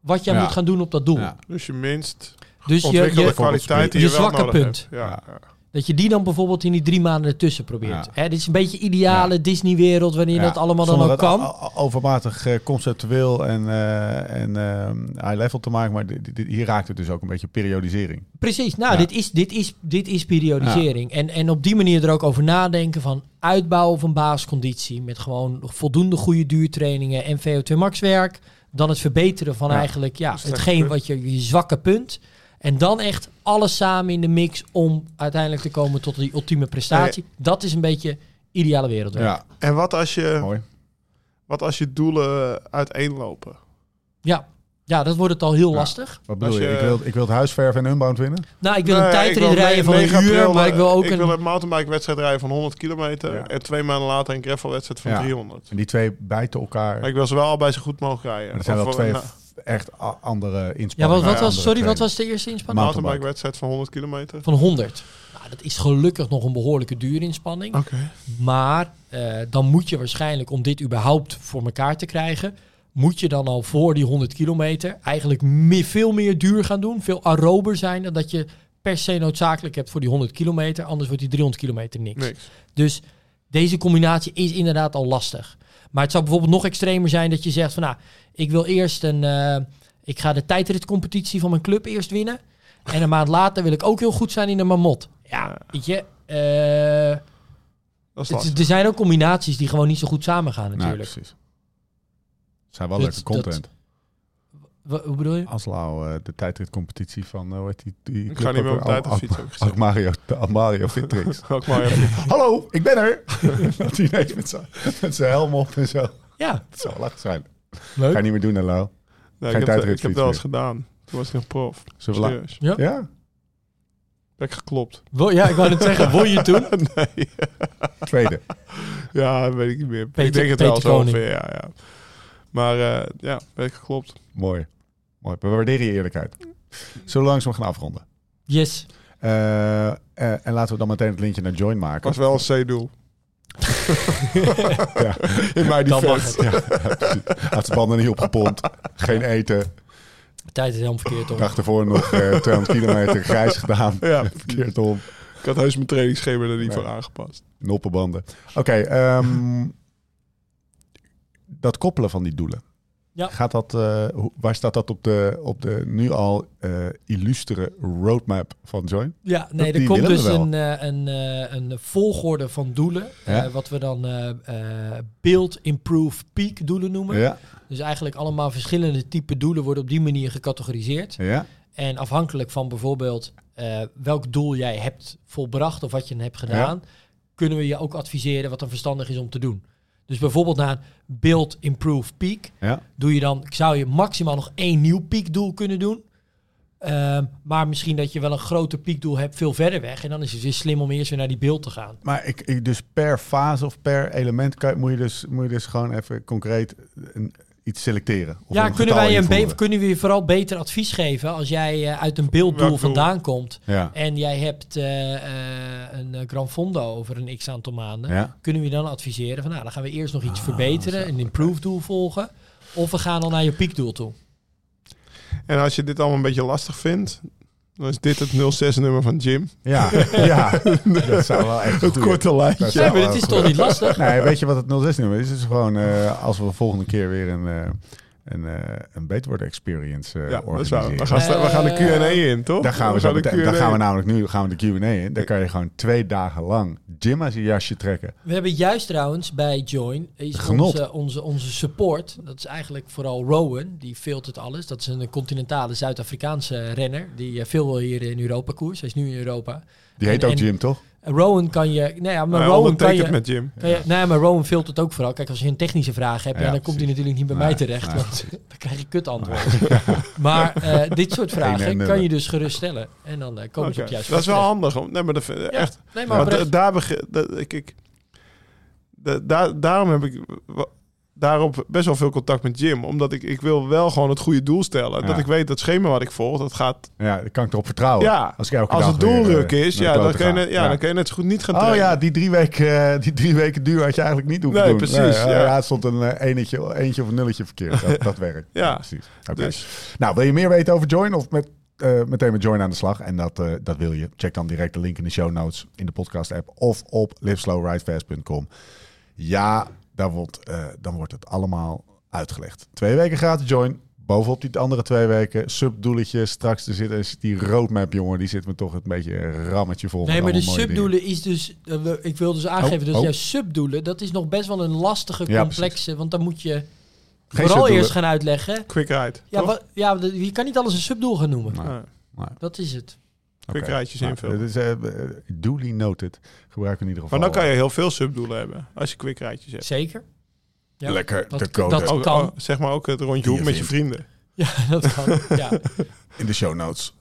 wat jij Ja. moet gaan doen op dat doel. Ja. Dus je minst Dus je, ontwikkelde je, kwaliteit die je je, wel zwakke nodig punt. hebt. Ja, Ja. ja. Dat je die dan bijvoorbeeld in die drie maanden ertussen probeert. Ja. Hè, dit is een beetje ideale Disney-wereld wanneer dat allemaal dan ook kan. overmatig eh, conceptueel en, eh, en eh, high level te maken. Maar di- di- hier raakt het dus ook een beetje periodisering. Precies, nou, Ja. dit, is, dit, is, dit is periodisering. En, en op die manier er ook over nadenken van uitbouwen van basisconditie met gewoon voldoende goede duurtrainingen en VO2 max werk. Dan het verbeteren van Ja. eigenlijk ja, hetgeen punt. wat je, je zwakke punt. En dan echt alles samen in de mix om uiteindelijk te komen tot die ultieme prestatie. Dat is een beetje ideale wereldwerk. Ja, En wat als, je, mooi. wat als je doelen uiteenlopen? Ja. ja, dat wordt het al heel Ja. lastig. Wat bedoel je? je- Ik, wil, ik wil het huisverven en Unbound winnen. Nou, ik wil Nee, een tijdrit rijden van een 9 uur, april, maar ik wil ook ik een... wil een mountainbike wedstrijd rijden van 100 kilometer. Ja. En twee maanden later een gravelwedstrijd van Ja. 300. En die twee bijten elkaar. Maar ik wil ze wel allebei zo goed mogelijk rijden. Maar er zijn wel twee echt andere ja, inspanningen. wat, was, sorry, wat was de eerste inspanning? Mountainbike. mountainbike wedstrijd van 100 kilometer. Van 100. Nou, dat is gelukkig nog een behoorlijke duurinspanning. Oké. Maar eh, dan moet je waarschijnlijk, om dit überhaupt voor elkaar te krijgen, moet je dan al voor die 100 kilometer eigenlijk veel meer duur gaan doen. Veel aerober zijn dan dat je per se noodzakelijk hebt voor die 100 kilometer. Anders wordt die 300 kilometer niks. Niks. Dus deze combinatie is inderdaad al lastig. Maar het zou bijvoorbeeld nog extremer zijn dat je zegt van nou, ik wil eerst een, eh, ik ga de tijdritcompetitie van mijn club eerst winnen. En een maand later wil ik ook heel goed zijn in de mamot. Ja, weet je, eh, Dat is het- lastig. er zijn ook combinaties die gewoon niet zo goed samengaan Nou, natuurlijk. precies. Het zijn wel Dat- leuke content. Wa- hoe bedoel je? Als Lau, eh, de tijdritcompetitie van, eh, hoe heet die, die Ik ga niet meer ook op weer? tijd Al- of fietsen, heb ik gezegd. Almario, de Almario Fitrix. Ook. Hallo, ik ben er! [LAUGHS] dat hij ineens met zijn- met zijn helm op en zo. Ja, Het zou lachen zijn. leuk. Ga je niet meer doen, hè, Lau. Nee, Geen ik, heb, ik heb tijdritfiets het wel eens gedaan. Toen was ik nog prof. Zullen we la- Serieus. Ja? Ja? Ben ik geklopt. Wo- ja, ik wou het zeggen, won je toen? [LAUGHS] nee. [LAUGHS] Tweede. Ja, weet ik niet meer. Peter- ik denk het Peter wel zo ongeveer, ja, ja. Maar eh, ja, ben ik geklopt. Mooi. Mooi. We waarderen je eerlijkheid. Zullen we langzaam gaan afronden? Yes. Eh, eh, en laten we dan meteen het lintje naar Join maken. Was wel een C-doel. [LAUGHS] Ja. In mijn Dan mag het. Ja. Had zijn banden niet opgepompt. Geen eten. De tijd is helemaal verkeerd om. Dag ervoor nog eh 200 kilometer grijs gedaan. Ja. [LAUGHS] Verkeerd om. Ik had heus mijn trainingsschema er niet Nee. voor aangepast. Noppenbanden. Oké, ehm, dat koppelen van die doelen. Ja. Gaat dat, eh, waar staat dat op de, op de nu al eh illustere roadmap van Join? Ja, nee, er komt dus een, eh, een, een volgorde van doelen. Ja. wat we dan build, improve, peak doelen noemen. Ja, Dus eigenlijk allemaal verschillende type doelen worden op die manier gecategoriseerd. ja, En afhankelijk van bijvoorbeeld welk doel jij hebt volbracht of wat je hebt gedaan, kunnen we je ook adviseren wat dan verstandig is om te doen. Dus bijvoorbeeld na een build, improve, peak, ja. doe je dan, zou je maximaal nog één nieuw piekdoel kunnen doen. Ehm, maar misschien dat je wel een groter piekdoel hebt, veel verder weg. En dan is het weer slim om eerst weer naar die beeld te gaan. Maar ik, ik, dus per fase of per element kan, moet, je dus, moet je dus gewoon even concreet een, iets selecteren. Of ja, een kunnen wij een kunnen we je vooral beter advies geven als jij eh, uit een beelddoel vandaan komt. Ja, En jij hebt eh, eh, een eh, Gran Fondo over een x aantal maanden. ja. Kunnen we je dan adviseren van nou, dan gaan we eerst nog iets Ah, verbeteren, een improve doel volgen. Of we gaan al naar je piekdoel toe. En als je dit allemaal een beetje lastig vindt, dan is dit het 06-nummer van Jim. Ja, ja. [LAUGHS] dat zou wel echt Het korte lijntje. Ja, maar het is toch niet lastig? Nee, weet je wat het 06 nummer is? Het is gewoon eh, als we volgende keer weer een, eh, een, eh, een beter worden experience eh Ja, dat is waar. organiseren. We gaan, we gaan de Q&A in, toch? Daar gaan we, de daar gaan we namelijk nu gaan we de Q&A in. Daar kan je gewoon twee dagen lang Jim uit je jasje trekken. We hebben juist trouwens bij Join is Genot. onze, onze, onze support. Dat is eigenlijk vooral Rowan, die filtert alles. Dat is een continentale Zuid-Afrikaanse renner. Die eh, veel wil hier in Europa koers. Hij is nu in Europa. Die heet En- ook en- Jim, toch? Rowan kan je... Nou ja, maar Hij Rowan kan je... met Jim. Kan je, nee, maar Rowan filtert ook vooral. Kijk, als je een technische vraag hebt, Ja, ja, dan komt hij natuurlijk niet bij Nee, mij terecht. nee, want [LAUGHS] dan krijg je kut antwoorden. [LAUGHS] Maar eh, [LAUGHS] dit soort vragen en kan je dus gerust stellen. En dan eh, komen ze op juist Dat is wel handig. om- Nee, maar dat, echt. Nee, maar Want, eh, daar beg- dat, ik, ik, da- daar, daarom heb ik daarop best wel veel contact met Jim. Omdat ik, ik wil wel gewoon het goede doel stellen. Ja. Dat ik weet dat schema wat ik volg, dat gaat... Ja, daar kan ik erop vertrouwen. Ja, Als, ik als het doel weer, ruk eh, is, ja, dan kun, je net, ja, dan kun je net zo goed niet gaan Oh trainen. ja, die drie weken, eh, die drie weken duur had je eigenlijk niet hoeven Nee, doen. precies, eh, ja. het stond een eh, eenetje, eentje of een nulletje verkeerd. Dat, dat werkt. [LAUGHS] Ja, precies. Oké. Dus Nou, wil je meer weten over Join of met, meteen met Join aan de slag? En dat, dat wil je. Check dan direct de link in de show notes in de podcast app of op liveslowridefast.com. Ja, daar wordt, eh, dan wordt het allemaal uitgelegd. Twee weken gratis Join. Bovenop die andere twee weken subdoeletjes. Straks er zit is die roadmap, jongen. Die zit me toch een beetje een rammetje vol. Nee, maar de dingen. subdoelen is dus... eh, ik wil dus aangeven Oh, dat oh. juist subdoelen... dat is nog best wel een lastige, Ja, complexe... want dan moet je Geen vooral eerst gaan uitleggen... quick ride. Ja, toch? wat, ja, je kan niet alles een subdoel gaan noemen. Dat is het. Quick oké. ridejes Nou, invullen. Het is eh, eh, duly noted. Gebruik in ieder geval. Maar dan kan je heel veel subdoelen hebben. Als je quick hebt. Zeker. Ja, Lekker dat- de code dat- Ook- kan. oh, zeg maar ook het rondje hoek met je vrienden. Ja, [LAUGHS] dat kan. ja. [LAUGHS] in de show notes.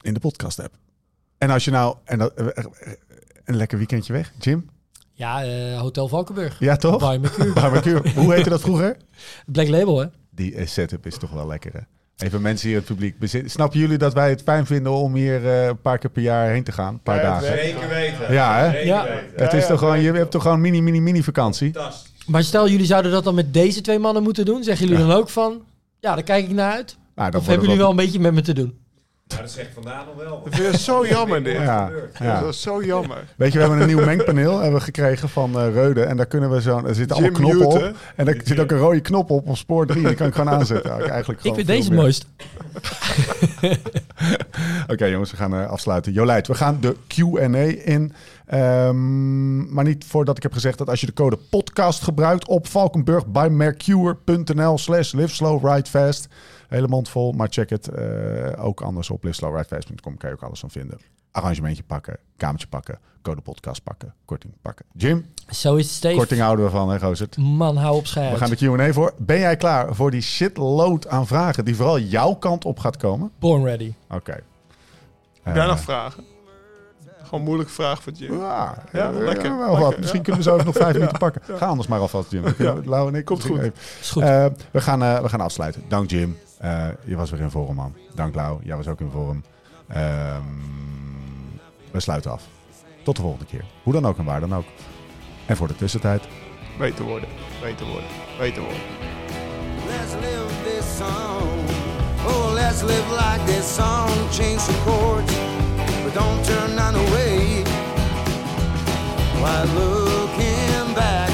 In de podcast app. En als je nou... En dat, eh, eh, een lekker weekendje weg. Jim? ja eh, Hotel Valkenburg. Ja, toch? Bij Mercure. Barbecue. Hoe heette dat vroeger? [LAUGHS] Black Label, hè? Die eh, setup is toch wel lekker, hè? Even mensen hier in het publiek. bezit- Snappen jullie dat wij het fijn vinden om hier eh, een paar keer per jaar heen te gaan? Een paar Ja, dagen. Zeker weten. Ja, hè? Ja. Het is toch gewoon, je hebt toch gewoon mini, mini, mini vakantie? Fantastisch. Maar stel, jullie zouden dat dan met deze twee mannen moeten doen. Zeggen jullie dan ook van... Ja, daar kijk ik naar uit. Nou, dan Of hebben jullie wel een beetje met me te doen? Nou, dat zegt vandaag nog wel. Dat vind ik zo jammer dit. Ja, ja. Dat is zo jammer. Weet je, we hebben een nieuw mengpaneel hebben we gekregen van eh Reude. En daar kunnen we zo. Er zitten allemaal knoppen op. En er zit ook een rode knop op op spoor 3. Die kan ik gewoon [LAUGHS] aanzetten. Ja, eigenlijk Ik gewoon vind veel deze het mooist. [LAUGHS] Oké jongens, we gaan eh, afsluiten. Jolijt, we gaan de Q&A in. Ehm, maar niet voordat ik heb gezegd dat als je de code podcast gebruikt op Valkenburg bij mercure.nl slash live slow ride fast. Hele mond vol, maar check het eh, ook anders op liveslowridefast.com. Kan je ook alles van vinden. Arrangementje pakken, kamertje pakken, code podcast pakken, korting pakken. Jim, Zo is het, Steve. korting houden we van, hè Gozert? Man, hou op schijf. We gaan de Q&A voor. Ben jij klaar voor die shitload aan vragen die vooral jouw kant op gaat komen? Born ready. Oké. Heb jij nog vragen? Gewoon moeilijke vraag voor Jim. Ja, Ja, ja, lekker, wel lekker, wat. Misschien ja. kunnen we zo even nog vijf minuten [LAUGHS] pakken. Ga anders maar alvast, Jim. Lau en ik Komt goed. even- Is goed. Eh, we, gaan, eh, we gaan afsluiten. Dank Jim. Eh, je was weer in vorm, man. Dank Lau. Jij was ook in vorm. Ehm, we sluiten af. Tot de volgende keer. Hoe dan ook en waar dan ook. En voor de tussentijd. Beter worden. Beter worden. Beter worden. Let's live this song. Oh, let's live like this song. Change some chords, don't turn none away. Why looking back,